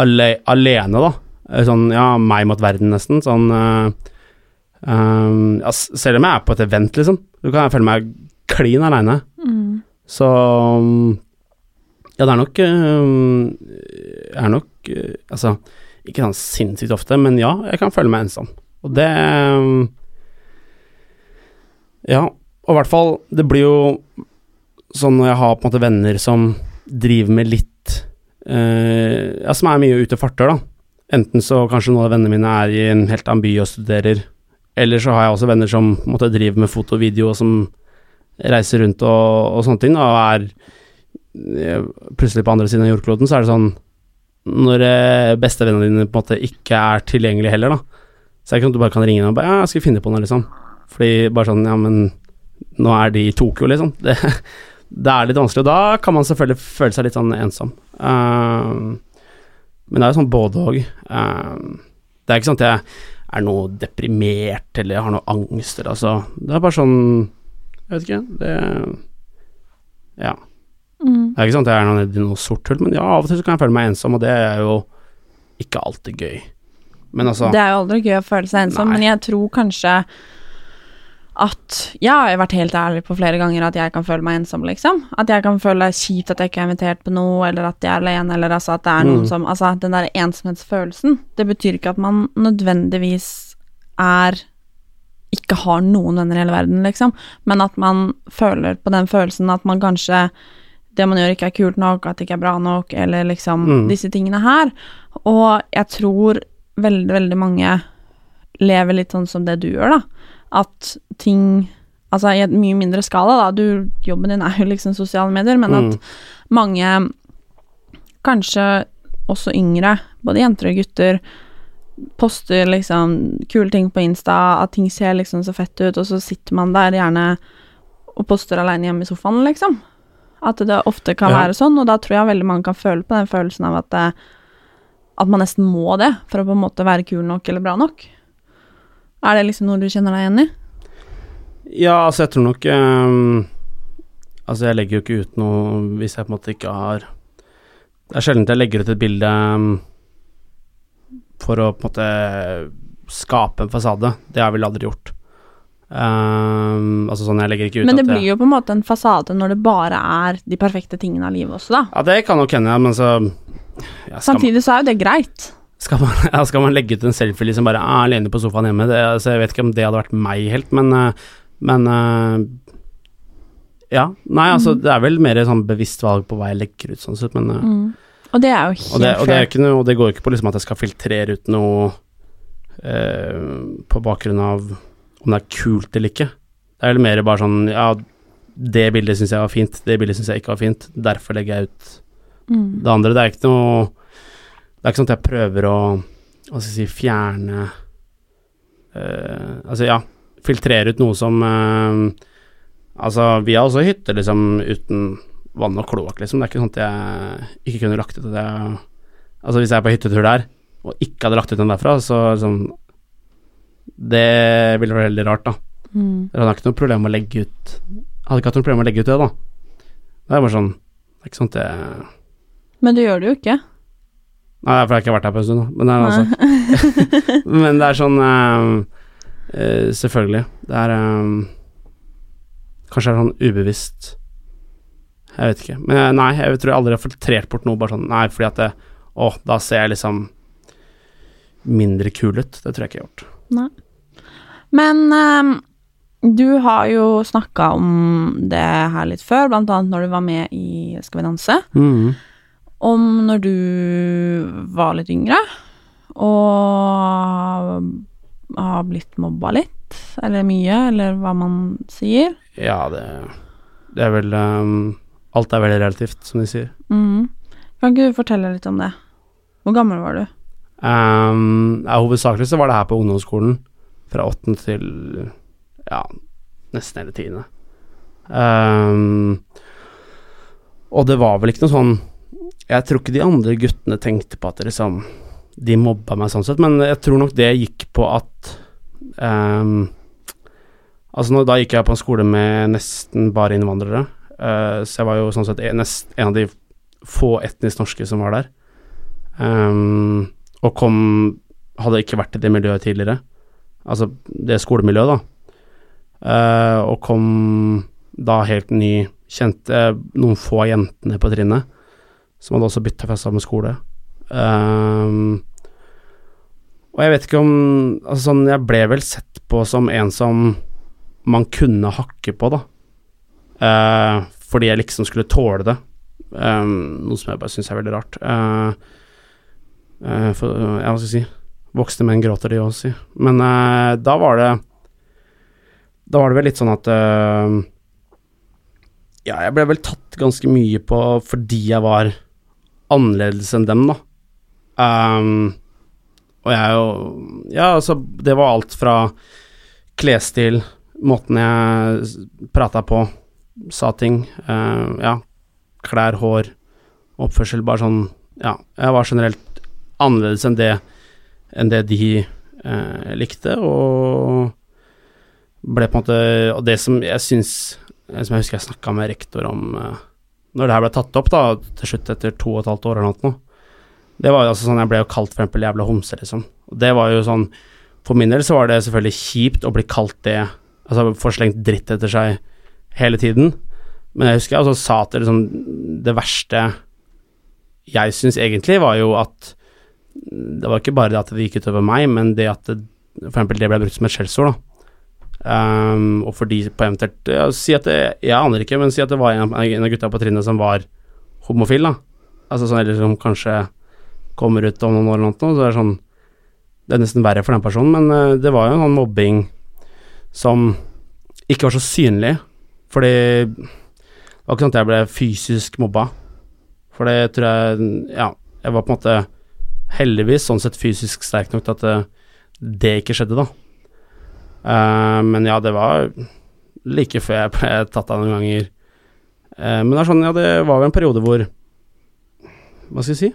ale, alene, da. Eh, Sånn ja, meg mot verden, nesten. Sånn uh, um, ja, Selv om jeg er på et event, liksom, Du kan føle meg klin aleine. Mm. Så um, Ja, det er nok um, Jeg er nok uh, Altså, ikke sånn sinnssykt ofte, men ja, jeg kan føle meg ensom. Og det Ja, og i hvert fall Det blir jo sånn når jeg har på en måte venner som driver med litt Ja, som er mye ute og farter, da. Enten så kanskje noen av vennene mine er i en helt annen by og studerer, eller så har jeg også venner som måtte drive med foto og video, og som reiser rundt og, og sånne ting, og er eh, plutselig på andre siden av jordkloden, så er det sånn Når eh, bestevennene dine på en måte ikke er tilgjengelige heller, da, så er det ikke sånn at du bare kan ringe dem og bare Ja, jeg skal finne på noe, liksom. Fordi bare sånn Ja, men nå er de i Tokyo, liksom. Det, det er litt vanskelig, og da kan man selvfølgelig føle seg litt sånn ensom. Um, men det er jo sånn både og. Um, det er ikke sånn at jeg er noe deprimert eller har noe angst eller altså Det er bare sånn Jeg vet ikke. Det Ja. Mm. Det er ikke sånn at jeg er noe noe sort hull, men ja, av og til så kan jeg føle meg ensom, og det er jo ikke alltid gøy. Men altså Det er jo aldri gøy å føle seg ensom, Nei. men jeg tror kanskje at Jeg har vært helt ærlig på flere ganger at jeg kan føle meg ensom, liksom. At jeg kan føle kjipt at jeg ikke er invitert på noe, eller at jeg er alene, eller altså at det er noen Mm. som Altså, den der ensomhetsfølelsen, det betyr ikke at man nødvendigvis er ikke har noen venner i hele verden, liksom, men at man føler på den følelsen at man kanskje det man gjør ikke er kult nok, at det ikke er bra nok, eller liksom Mm. disse tingene her. Og jeg tror veldig, veldig mange lever litt sånn som det du gjør, da. At ting Altså i et mye mindre skala, da. Du, jobben din er jo liksom sosiale medier, men at Mm. mange, kanskje også yngre, både jenter og gutter, poster liksom kule ting på Insta, at ting ser liksom så fett ut, og så sitter man der gjerne og poster alene hjemme i sofaen, liksom. At det ofte kan Ja. være sånn, og da tror jeg veldig mange kan føle på den følelsen av at det, at man nesten må det for å på en måte være kul nok eller bra nok. Er det liksom noe du kjenner deg igjen i? Ja, altså, jeg tror nok um, Altså, jeg legger jo ikke ut noe hvis jeg på en måte ikke har Det er sjelden jeg legger ut et bilde um, for å på en måte skape en fasade. Det har jeg vel aldri gjort. Um, altså sånn, jeg legger ikke ut Men det jeg- blir jo på en måte en fasade når det bare er de perfekte tingene av livet også, da. Ja, det kan nok hende, men så Samtidig så er jo det greit. Skal, man, ja, skal man legge ut en selfie liksom bare ah, alene på sofaen hjemme? Det, altså, jeg vet ikke om det hadde vært meg helt, men, eh, men eh, Ja. Nei, altså, Mm. det er vel mer sånn bevisst valg på hva jeg legger ut, sånn sett, men eh, Mm. Og det er jo helt og, det, og, det er noe, og det går ikke på liksom at jeg skal filtrere ut noe eh, på bakgrunn av om det er kult eller ikke. Det er vel mer bare sånn Ja, det bildet syns jeg var fint, det bildet syns jeg ikke var fint, derfor legger jeg ut Mm. det andre. Det er ikke noe Det er ikke sånn at jeg prøver å Hva skal jeg si fjerne uh, Altså, ja, filtrere ut noe som uh, Altså, vi har også hytter liksom uten vann og kloakk, liksom. Det er ikke sånn at jeg ikke kunne lagt ut det. Altså, hvis jeg er på hyttetur der, og ikke hadde lagt ut den derfra, så liksom Det ville vært veldig rart, da. Mm. Jeg hadde ikke noe problem med å legge ut Hadde ikke hatt noe problem med å legge ut det, da. Det er bare sånn Det er ikke sånn at jeg Men du gjør det jo ikke. Nei, for jeg har ikke vært her på en stund. Men det er, altså, men det er sånn um, uh, Selvfølgelig. Det er um, Kanskje det er sånn ubevisst Jeg vet ikke. Men jeg, nei, jeg tror jeg aldri har filtrert bort noe bare sånn Nei, fordi at det, Å, da ser jeg liksom mindre kul ut. Det tror jeg ikke jeg har gjort. Nei. Men um du har jo snakka om det her litt før, blant annet når du var med i Skal vi danse. Om når du var litt yngre og har blitt mobba litt, eller mye, eller hva man sier. Ja, det, det er vel um, Alt er veldig relativt, som de sier. Mm. Kan ikke du fortelle litt om det? Hvor gammel var du? Um, ja, hovedsakelig så var det her på ungdomsskolen, fra åttende til ja, nesten hele tiende. Um, og det var vel ikke noe sånn Jeg tror ikke de andre guttene tenkte på at det liksom de mobba meg sånn sett, men jeg tror nok det gikk på at um, Altså da gikk jeg på en skole med nesten bare innvandrere, uh, så jeg var jo sånn sett en, en av de få etnisk norske som var der. Um, og kom Hadde ikke vært i det miljøet tidligere. Altså det skolemiljøet, da. Uh, og kom da helt ny Kjente noen få jentene på trinnet, som hadde også bytta fra samme skole. Um, og jeg vet ikke om Altså sånn, jeg ble vel sett på som en som man kunne hakke på, da. Uh, fordi jeg liksom skulle tåle det. Um, noe som jeg bare syns er veldig rart. Uh, uh, for, ja, hva skal jeg si Voksne menn gråter, de også, si. Men eh, da var det Da var det vel litt sånn at Ja, jeg ble vel tatt ganske mye på fordi jeg var annerledes enn dem, da. Um, og jeg jo Ja, altså, det var alt fra klesstil, måten jeg prata på, sa ting, uh, ja, klær, hår, oppførsel, bare sånn Ja, jeg var generelt annerledes enn det, enn det de uh, likte, og ble på en måte Og det som jeg syns Som jeg husker jeg snakka med rektor om eh, når det her ble tatt opp, da, til slutt etter to og et halvt år eller noe, det var jo altså sånn Jeg ble jo kalt for eksempel jævla homse, liksom. Og det var jo sånn For min del så var det selvfølgelig kjipt å bli kalt det, altså få slengt dritt etter seg hele tiden, men jeg husker jeg også sa at det liksom Det verste jeg syns egentlig, var jo at det var ikke bare det at det gikk utover meg, men det at det, for eksempel det ble brukt som et skjellsord, da. Um, og for de på eventuelt ja, Si at det, Jeg aner ikke, men si at det var en, av gutta på trinnet som var homofil, da. Altså sånn, eller som kanskje kommer ut om noen år eller noe, så det er sånn Det er nesten verre for den personen, men uh, det var jo en sånn mobbing som ikke var så synlig, fordi det var ikke sånn at jeg ble fysisk mobba, for det tror jeg Ja, jeg var på en måte heldigvis sånn sett fysisk sterk nok til at det, det ikke skjedde, da. Uh, men ja, det var like før jeg ble tatt av noen ganger. Uh, men det er sånn, ja, det var jo en periode hvor Hva skal jeg si?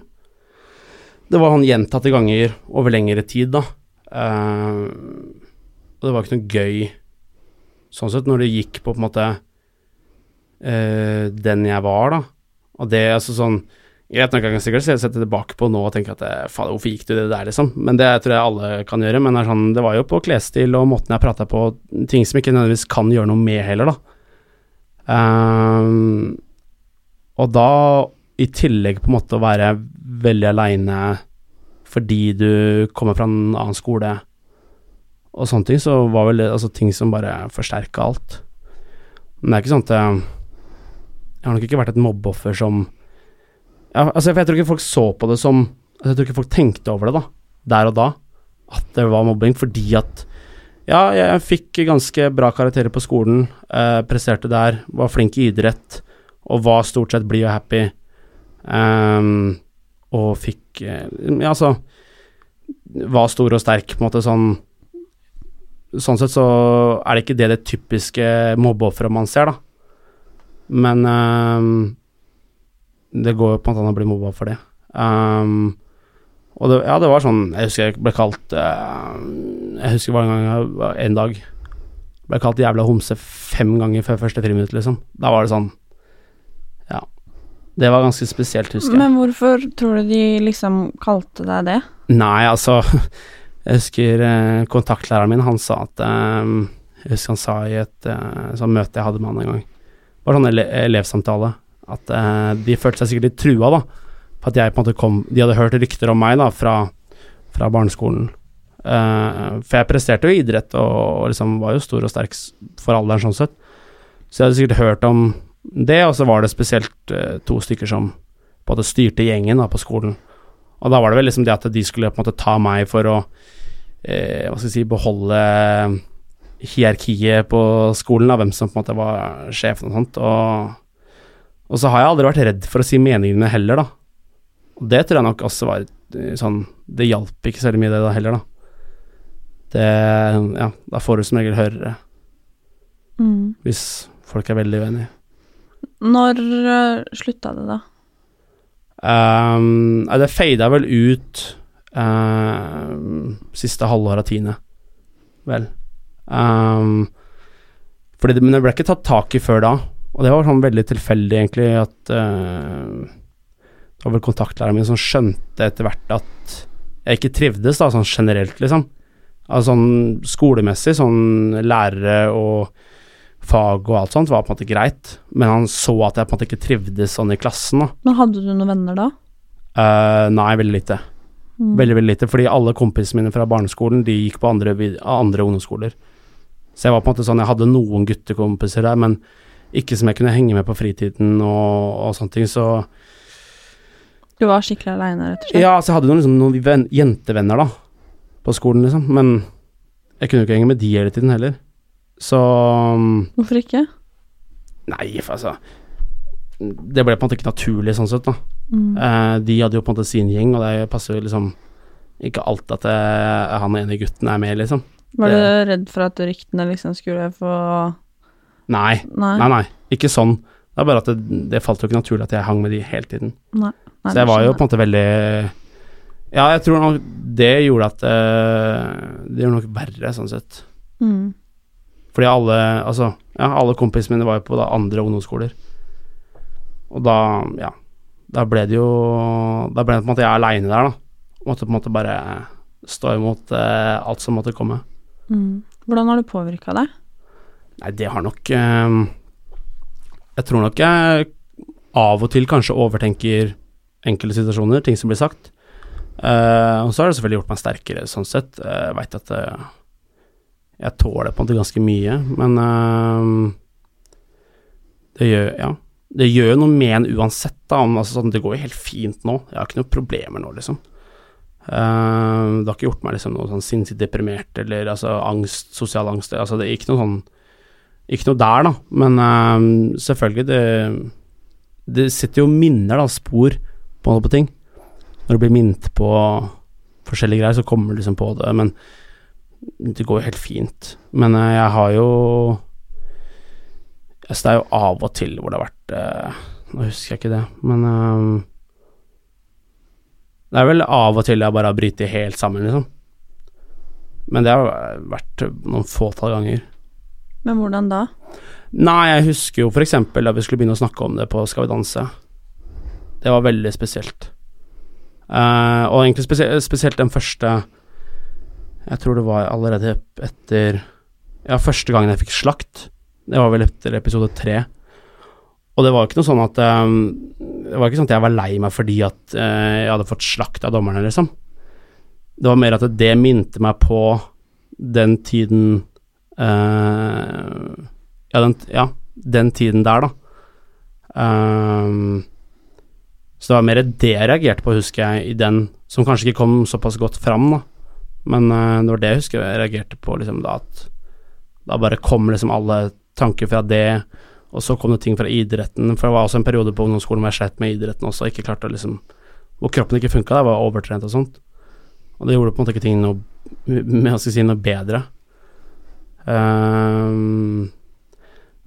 Det var han gjentatte ganger over lengre tid, da. Uh, og det var ikke noe gøy sånn sett, når det gikk på på en måte den jeg var, da. Og det, altså sånn Greit nok, jeg kan sikkert sette tilbake på nå og tenke at eh, faen, hvorfor gikk du det der, liksom? Men det tror jeg alle kan gjøre. Men sånn, det var jo på klesstil og måten jeg prata på, ting som ikke nødvendigvis kan gjøre noe med heller, da. Um, og da, i tillegg på en måte å være veldig aleine fordi du kommer fra en annen skole og sånne ting, så var vel det altså, ting som bare forsterka alt. Men det er ikke sånn at jeg, jeg har nok ikke vært et mobbeoffer som ja, altså, jeg tror ikke folk så på det som altså, Jeg tror ikke folk tenkte over det, da, der og da, at det var mobbing, fordi at Ja, jeg fikk ganske bra karakterer på skolen, eh, presterte der, var flink i idrett og var stort sett blid og happy, um, og fikk eh, Ja, altså Var stor og sterk, på en måte sånn Sånn sett så er det ikke det det typiske mobbeofferet man ser, da. Men um, det går jo på en an å bli mobba for det. Um, og det, ja, det var sånn Jeg husker jeg ble kalt uh, Jeg husker bare en gang en dag ble kalt jævla homse fem ganger før første friminutt, liksom. Da var det sånn Ja. Det var ganske spesielt, husker jeg. Men hvorfor tror du de liksom kalte deg det? Nei, altså Jeg husker eh, kontaktlæreren min, han sa at eh, Jeg husker han sa i et eh, sånn møte jeg hadde med han en gang var sånn ele elevsamtale at eh, de følte seg sikkert litt trua, da. For at jeg på en måte kom De hadde hørt rykter om meg, da, fra, fra barneskolen. Eh, for jeg presterte jo i idrett, og, og liksom var jo stor og sterk for alderen, sånn sett. Så jeg hadde sikkert hørt om det, og så var det spesielt eh, to stykker som på en måte styrte gjengen da, på skolen. Og da var det vel liksom det at de skulle på en måte ta meg for å eh, hva skal jeg si, beholde hierarkiet på skolen, da, hvem som på en måte var sjefen og sånt. Og og så har jeg aldri vært redd for å si meningene heller, da. Og det tror jeg nok også var eh, sånn Det hjalp ikke så mye, det da heller, da. Det Ja, da får du som regel høre. Mm. Hvis folk er veldig uenige. Når uh, slutta det, da? Um, det fada vel ut um, siste halvår av tiende, vel. Um, fordi det, men det ble ikke tatt tak i før da. Og det var sånn veldig tilfeldig, egentlig, at uh, Det var vel kontaktlæreren min som skjønte etter hvert at jeg ikke trivdes, da, sånn generelt, liksom. Altså sånn skolemessig, sånn lærere og fag og alt sånt var på en måte greit, men han så at jeg på en måte ikke trivdes sånn i klassen, da. Men hadde du noen venner da? Uh, nei, veldig lite. Mm. Veldig, veldig lite, fordi alle kompisene mine fra barneskolen, de gikk på andre, andre ungdomsskoler. Så jeg var på en måte sånn, jeg hadde noen guttekompiser der, men ikke som jeg kunne henge med på fritiden og, og sånne ting, så Du var skikkelig aleine, rett og slett? Ja, altså jeg hadde noen, liksom, noen ven, jentevenner, da, på skolen, liksom, men jeg kunne jo ikke henge med de hele tiden heller. Så Hvorfor ikke? Nei, for altså Det ble på en måte ikke naturlig sånn sett, da. Mm. Eh, de hadde jo på en måte sin gjeng, og det passer jo liksom ikke alt at jeg, eh, han ene gutten er med, liksom. Var du redd for at ryktene liksom skulle få Nei. Nei. nei, nei. Ikke sånn. Det er bare at det, det falt jo ikke naturlig at jeg hang med de hele tiden. Nei. så jeg var jo på en måte veldig Ja, jeg tror nok det gjorde at uh, Det gjorde nok verre, sånn sett. Mm. Fordi alle Altså, ja, alle kompisene mine var jo på da, andre ungdomsskoler. Og da, ja Da ble det jo Da ble det på en måte jeg aleine der, da. Måtte på en måte bare stå imot uh, alt som måtte komme. Mm. Hvordan har det påvirka deg? Nei, det har nok eh, Jeg tror nok jeg av og til kanskje overtenker enkelte situasjoner, ting som blir sagt. Uh, og så har det selvfølgelig gjort meg sterkere, sånn sett. Jeg uh, veit at uh, jeg tåler på en måte ganske mye, men øh, det gjør Ja. Det gjør jo noe med en uansett, da. Om, altså, sånn, det går jo helt fint nå. Jeg har ikke noen problemer nå, liksom. Uh, det har ikke gjort meg liksom noe sånn sinnssykt deprimert eller altså angst, sosial angst Altså det er ikke noe sånn Ikke noe der, da, men uh, selvfølgelig, det Det setter jo minner, da, spor på, på ting. Når du blir minnet på forskjellige greier, så kommer du liksom på det, men det går jo helt fint. Men uh, jeg har jo Altså det er jo av og til hvor det har vært Nå husker jeg ikke det, men det er vel av og til jeg bare har brytt helt sammen, liksom. Men det har vært noen fåtall ganger. Men hvordan da? Nei, jeg husker jo eksempel da vi skulle begynne å snakke om det på Skal vi danse. Det var veldig spesielt. Uh, og egentlig spesielt, spesielt den første Jeg tror det var allerede etter Ja, første gangen jeg fikk slakt. Det var vel etter episode tre. Og det var ikke noe sånn at um, Det var ikke sånn at jeg var lei meg fordi at uh, jeg hadde fått slakt av dommerne, liksom. Det var mer at det minte meg på den tiden uh, ja, den, ja, den, tiden der, da. Um, så det var mer det jeg reagerte på, husker jeg, i den som kanskje ikke kom såpass godt fram, da. Men uh, det var det jeg husker jeg reagerte på, liksom, da at da bare kom liksom alle tanker fra det og så kom det ting fra idretten, for det var også en periode på ungdomsskolen hvor jeg slet med idretten også, ikke klarte å liksom Hvor kroppen ikke funka, jeg var overtrent og sånt. Og det gjorde på en måte ikke ting noe med si noe bedre. Um,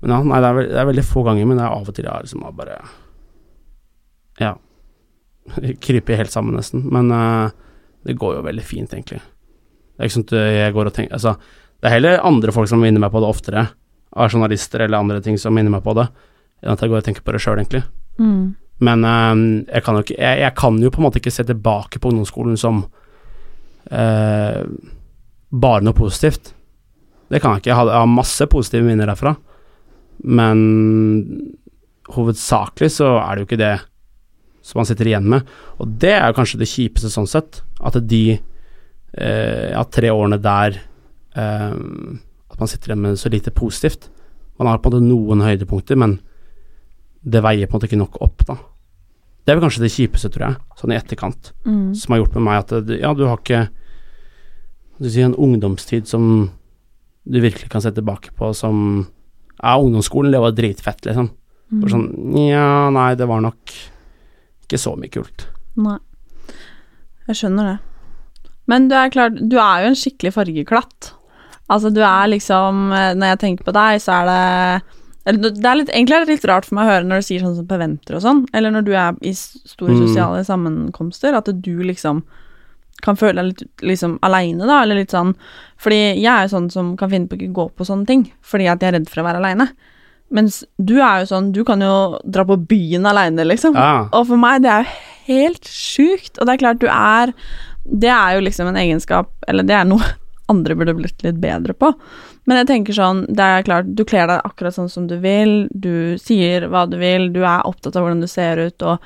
men ja, nei, det er, veld, det er, veldig få ganger, men det er av og til jeg liksom bare Ja. Kryper helt sammen, nesten. Men uh, det går jo veldig fint, egentlig. Det er ikke sånn at jeg går og tenker Altså, det er heller andre folk som minner meg på det oftere av journalister eller andre ting som minner meg på det, enn at jeg går og tenker på det sjøl, egentlig. Mm. Men uh, jeg, kan ikke, jeg, jeg, kan jo på en måte ikke se tilbake på ungdomsskolen som uh, bare noe positivt. Det kan jeg ikke. Jeg har, jeg har masse positive minner derfra, men hovedsakelig så er det jo ikke det som man sitter igjen med. Og det er jo kanskje det kjipeste sånn sett, at de eh, ja, tre årene der eh, at man sitter igjen med så lite positivt. Man har på en måte noen høydepunkter, men det veier på en måte ikke nok opp, da. Det er vel kanskje det kjipeste, tror jeg, sånn i etterkant, mm. som har gjort med meg at ja, du har ikke Du sier en ungdomstid som du virkelig kan se tilbake på som Ja, ungdomsskolen, det var dritfett, liksom. Mm. sånn Ja, nei, det var nok ikke så mye kult. Nei. Jeg skjønner det. Men du er klart, du er jo en skikkelig fargeklatt. Altså, du er liksom eh, Når jeg tenker på deg, så er det det er litt, egentlig er det litt rart for meg å høre når du sier sånn som Peventer og sånn, eller når du er i store mm. sosiale sammenkomster, at du liksom kan føle deg litt liksom aleine, da, eller litt sånn Fordi jeg er jo sånn som kan finne på ikke gå på sånne ting, fordi at jeg er redd for å være aleine. Mens du er jo sånn, du kan jo dra på byen aleine, liksom. Ja. Og for meg, det er jo helt sjukt. Og det er klart, du er Det er jo liksom en egenskap, eller det er noe andre burde blitt litt bedre på. Men jeg tenker sånn, det er klart, du kler deg akkurat sånn som du vil, du sier hva du vil, du er opptatt av hvordan du ser ut, og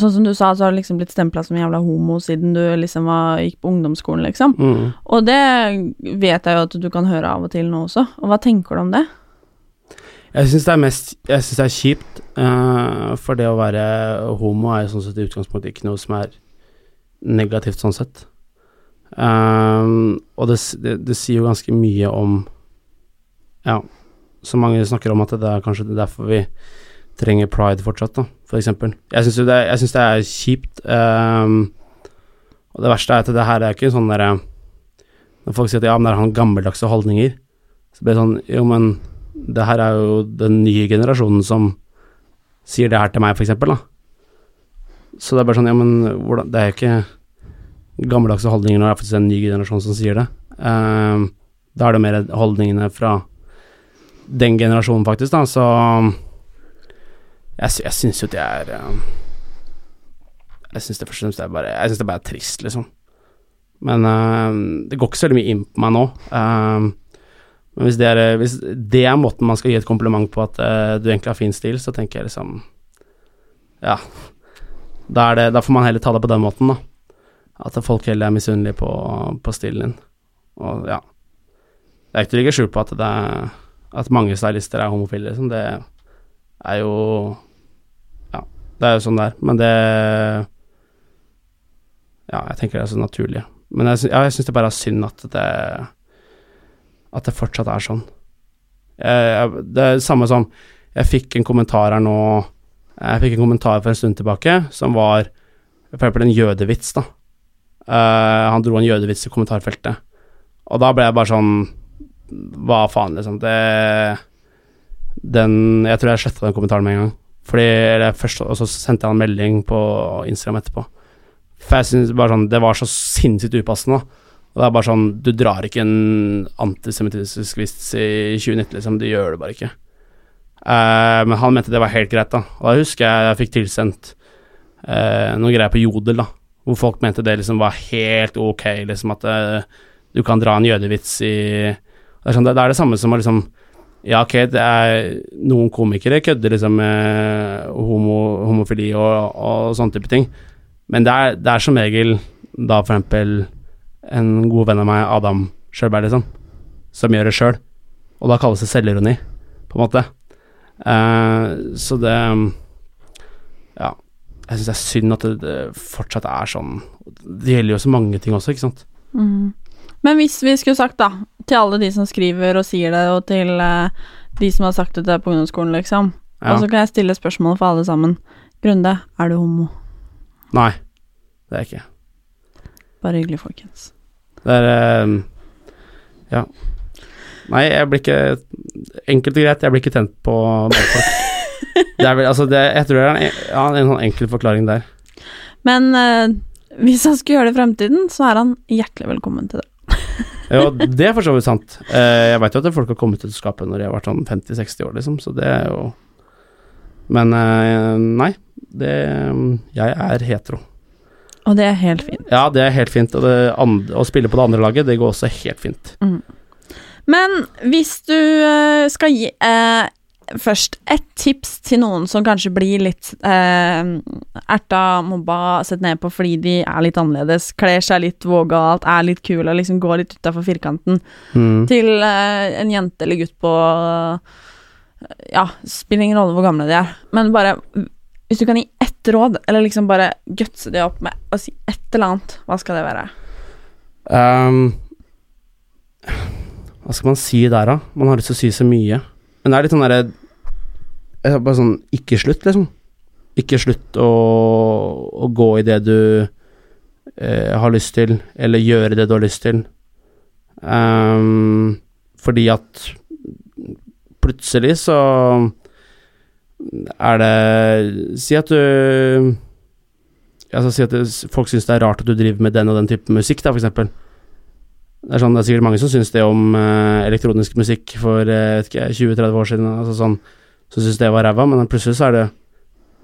sånn som du sa, så har du liksom blitt stempla som jævla homo siden du liksom var, gikk på ungdomsskolen, liksom. Mm. Og det vet jeg jo at du kan høre av og til nå også. Og hva tenker du om det? Jeg syns det er mest Jeg syns det er kjipt, uh, for det å være homo er jo sånn sett i utgangspunktet ikke noe som er negativt sånn sett. Um, og det, det, det, sier jo ganske mye om Ja, så mange snakker om at det er kanskje derfor vi trenger pride fortsatt, da, eksempel. Jeg syns det, det, er kjipt. Um, og det verste er at det her er ikke sånn derre Når folk sier at ja, men det er han gammeldagse holdninger, så blir det sånn Jo, men det her er jo den nye generasjonen som sier det her til meg, eksempel, da. Så det er bare sånn Ja, men hvordan Det er jo ikke gammeldagse holdninger når det er faktisk en ny generasjon som sier det. Um, da er det mer holdningene fra den generasjonen, faktisk, da, så Jeg, jeg syns jo det er uh, Jeg syns det først og fremst er bare Jeg syns det bare er trist, liksom. Men uh, det går ikke så veldig mye inn på meg nå. Uh, men hvis det, er, hvis det, er, måten man skal gi et kompliment på at uh, du egentlig har fin stil, så tenker jeg liksom Ja. Da, det, da får man heller ta det på den måten, da. At folk heller er misunnelige på, på stilen din. Og ja. Det er ikke til å legge skjul på at er At mange stylister er homofile, liksom. Det er jo det er jo sånn det er. Men det Ja, jeg tenker det er så naturlig. Men jeg, ja, jeg syns det bare er synd at det At det fortsatt er sånn. Jeg, jeg, det er det samme som Jeg fikk en kommentar her nå Jeg fikk en kommentar for en stund tilbake som var for eksempel en jødevits, da. Uh, han dro en jødevits i kommentarfeltet. Og da ble jeg bare sånn Hva faen, liksom. Det Den Jeg tror jeg sletta den kommentaren med en gang. Fordi først, Og så sendte jeg han melding på Instagram etterpå. For jeg synes bare sånn Det var så sinnssykt upassende. Og det er bare sånn Du drar ikke en antisemittisk vits i 2019, liksom. Du gjør det bare ikke. Uh, men han mente det var helt greit, da. Og da husker jeg jeg fikk tilsendt uh, noen greier på Jodel, da. Hvor folk mente det liksom var helt ok, liksom at uh, du kan dra en jødevits i Det er, sånn, det, det er det samme som å liksom Ja, ok, det er noen komikere kødder liksom med homo, homofili og, og sånne type ting, men det er, det er som regel da for eksempel en god venn av meg, Adam Sjølberg, liksom, som gjør det sjøl, og da kalles det selvironi, på en måte. Uh, så det Ja. Jeg syns det er synd at det, det fortsatt er sånn. Det gjelder jo så mange ting også, ikke sant. Mhm. Men hvis vi skulle sagt, da, til alle de som skriver og sier det, og til uh, de som har sagt det på ungdomsskolen, liksom, Ja. og så kan jeg stille spørsmål for alle sammen. Grunde, er du homo? Nei, det er jeg ikke. Bare hyggelig, folkens. Det er uh, Ja. Nei, jeg blir ikke Enkelt og greit, jeg blir ikke tent på mannfolk. Det er vel, altså det, jeg tror det er en, ja, en sånn enkel forklaring der. Men uh, hvis han skulle gjøre det i fremtiden, så er han hjertelig velkommen til det. Jo, det er for så vidt sant. Eh, jeg veit jo at folk har kommet ut av skapet når de har vært sånn 50-60 år, liksom, så det er jo Men eh, nei, det Jeg er hetero. Og det er helt fint. Ja, det er helt fint, og det and, å spille på det andre laget, det går også helt fint. Men hvis du eh, skal gi eh, først et tips til noen som kanskje blir litt eh, erta, mobba, sett ned på fordi de er litt annerledes, kler seg litt vågalt, er litt kul og liksom går litt utafor firkanten, Mm. til eh, en jente eller gutt på Ja, spiller ingen rolle hvor gamle de er, men bare Hvis du kan gi ett råd, eller liksom bare gutse det opp med å si et eller annet, hva skal det være? Um, hva skal man si der, da? Man har lyst til å si så mye. Men det er litt sånn derre Bare sånn Ikke slutt, liksom. Ikke slutt å, å gå i det du eh, har lyst til, eller gjøre det du har lyst til. Um, fordi at plutselig så er det Si at du Altså si at folk syns det er rart at du driver med den og den type musikk, da, for eksempel. Det er, sånn, det er sikkert mange som syns det om uh, elektronisk musikk for uh, 20-30 år siden, altså sånn, som syns det var ræva, men plutselig så er det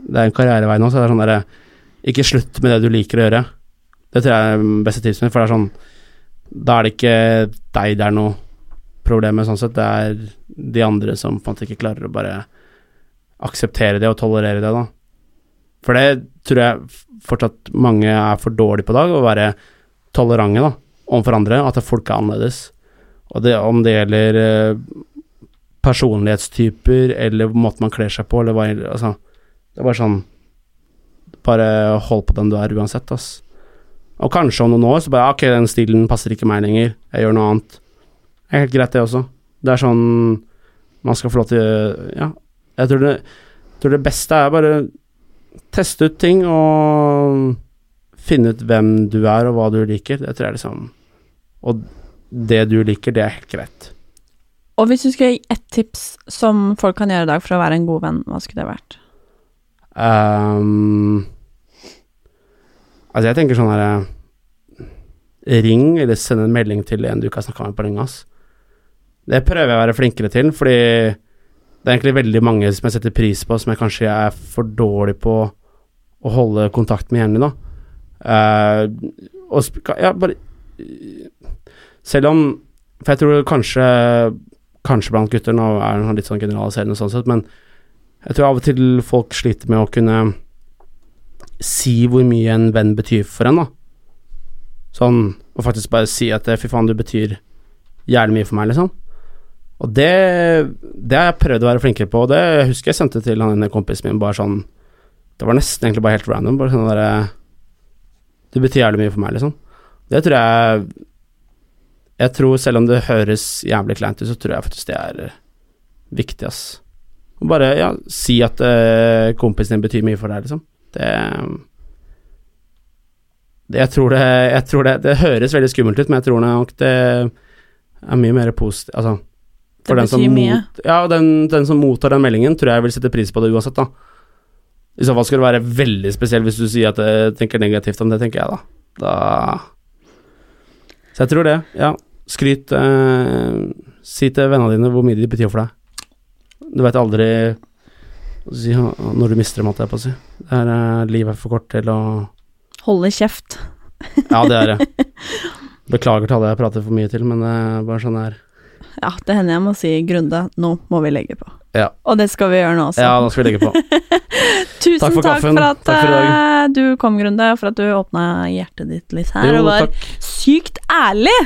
Det er en karrierevei nå, så det er sånn derre Ikke slutt med det du liker å gjøre. Det tror jeg er det beste tipset mitt, for det er sånn Da er det ikke deg det er noe problem med, sånn sett. Det er de andre som på en måte ikke klarer å bare akseptere det og tolerere det, da. For det tror jeg fortsatt mange er for dårlige på i dag, å være tolerante da, overfor andre, at folk er annerledes. Og det, om det gjelder eh, personlighetstyper, eller måten man kler seg på, eller hva altså, Det er bare sånn Bare hold på den du er uansett, ass. Og kanskje om noen år så bare Ok, den stilen passer ikke meg lenger, jeg gjør noe annet. Det er helt greit, det også. Det er sånn man skal få lov til Ja, jeg tror det, jeg tror det beste er bare teste ut ting og finne ut hvem du er og hva du liker. Det tror jeg liksom Og det du liker, det er helt greit. Og hvis du skulle gi ett tips som folk kan gjøre i dag for å være en god venn, hva skulle det vært? Um, altså, jeg tenker sånn herre Ring, eller send en melding til en du ikke har snakka med på lenge, ass. Det prøver jeg å være flinkere til, fordi det er egentlig veldig mange som jeg setter pris på, som jeg kanskje er for dårlig på å holde kontakt med jevnlig, da. Eh, og ja, bare Selv om For jeg tror kanskje Kanskje blant gutter, nå er det litt sånn generaliserende sånn sett, men jeg tror av og til folk sliter med å kunne si hvor mye en venn betyr for en, da. Sånn, og faktisk bare si at fy faen, du betyr jævlig mye for meg, liksom. Og det, det har jeg prøvd å være flinkere på, og det jeg husker jeg sendte til han ene kompisen min, bare sånn Det var nesten egentlig bare helt random, bare sånn derre Det betyr jævlig mye for meg, liksom. Det tror jeg Jeg tror, selv om det høres jævlig kleint ut, så tror jeg faktisk det er eh, viktig, ass. Og bare, ja, si at uh, kompisen din betyr mye for deg, liksom. Det, det Jeg tror det Jeg tror det Det høres veldig skummelt ut, men jeg tror nok det er mye mer positivt Altså Det den som betyr mye. Mot, ja, den, den som mottar den meldingen, tror jeg vil sette pris på det uansett, da. I så fall skal det være veldig spesiell hvis du sier at jeg tenker negativt om det, tenker jeg, da. Da Så jeg tror det, ja. Skryt eh, Si til vennene dine hvor mye de betyr for deg. Du veit aldri si, når du mister dem, holdt jeg på å si. Det er, eh, livet er for kort til å Holde kjeft. Ja, det er det. Beklager til alle jeg prater for mye til, men det er bare sånn det er. Ja, det hender jeg må si Grunde, nå må vi legge på. Ja. Og det skal vi gjøre nå også. Ja, nå skal vi legge på. Tusen Takk for takk for at Takk for eh, du kom, Grunde, for at du åpna hjertet ditt litt her, Jo, og var takk. sykt ærlig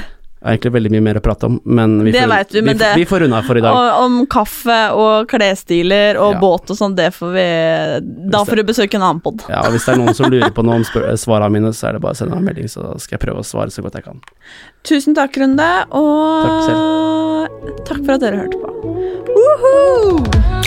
Det er egentlig veldig mye mer å prate om, men vi Det får, du, men vi, det- vi får unna for i dag. og, om kaffe og klesstiler og Ja. båt og sånn, det får vi Da får du besøke en annen pod. Ja, og Hvis det er noen som lurer på noe om svarene mine, så er det bare å sende meg en melding, så skal jeg prøve å svare så godt jeg kan. Tusen takk, Runde, og Takk takk for at dere hørte på. Woohoo!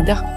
regardeur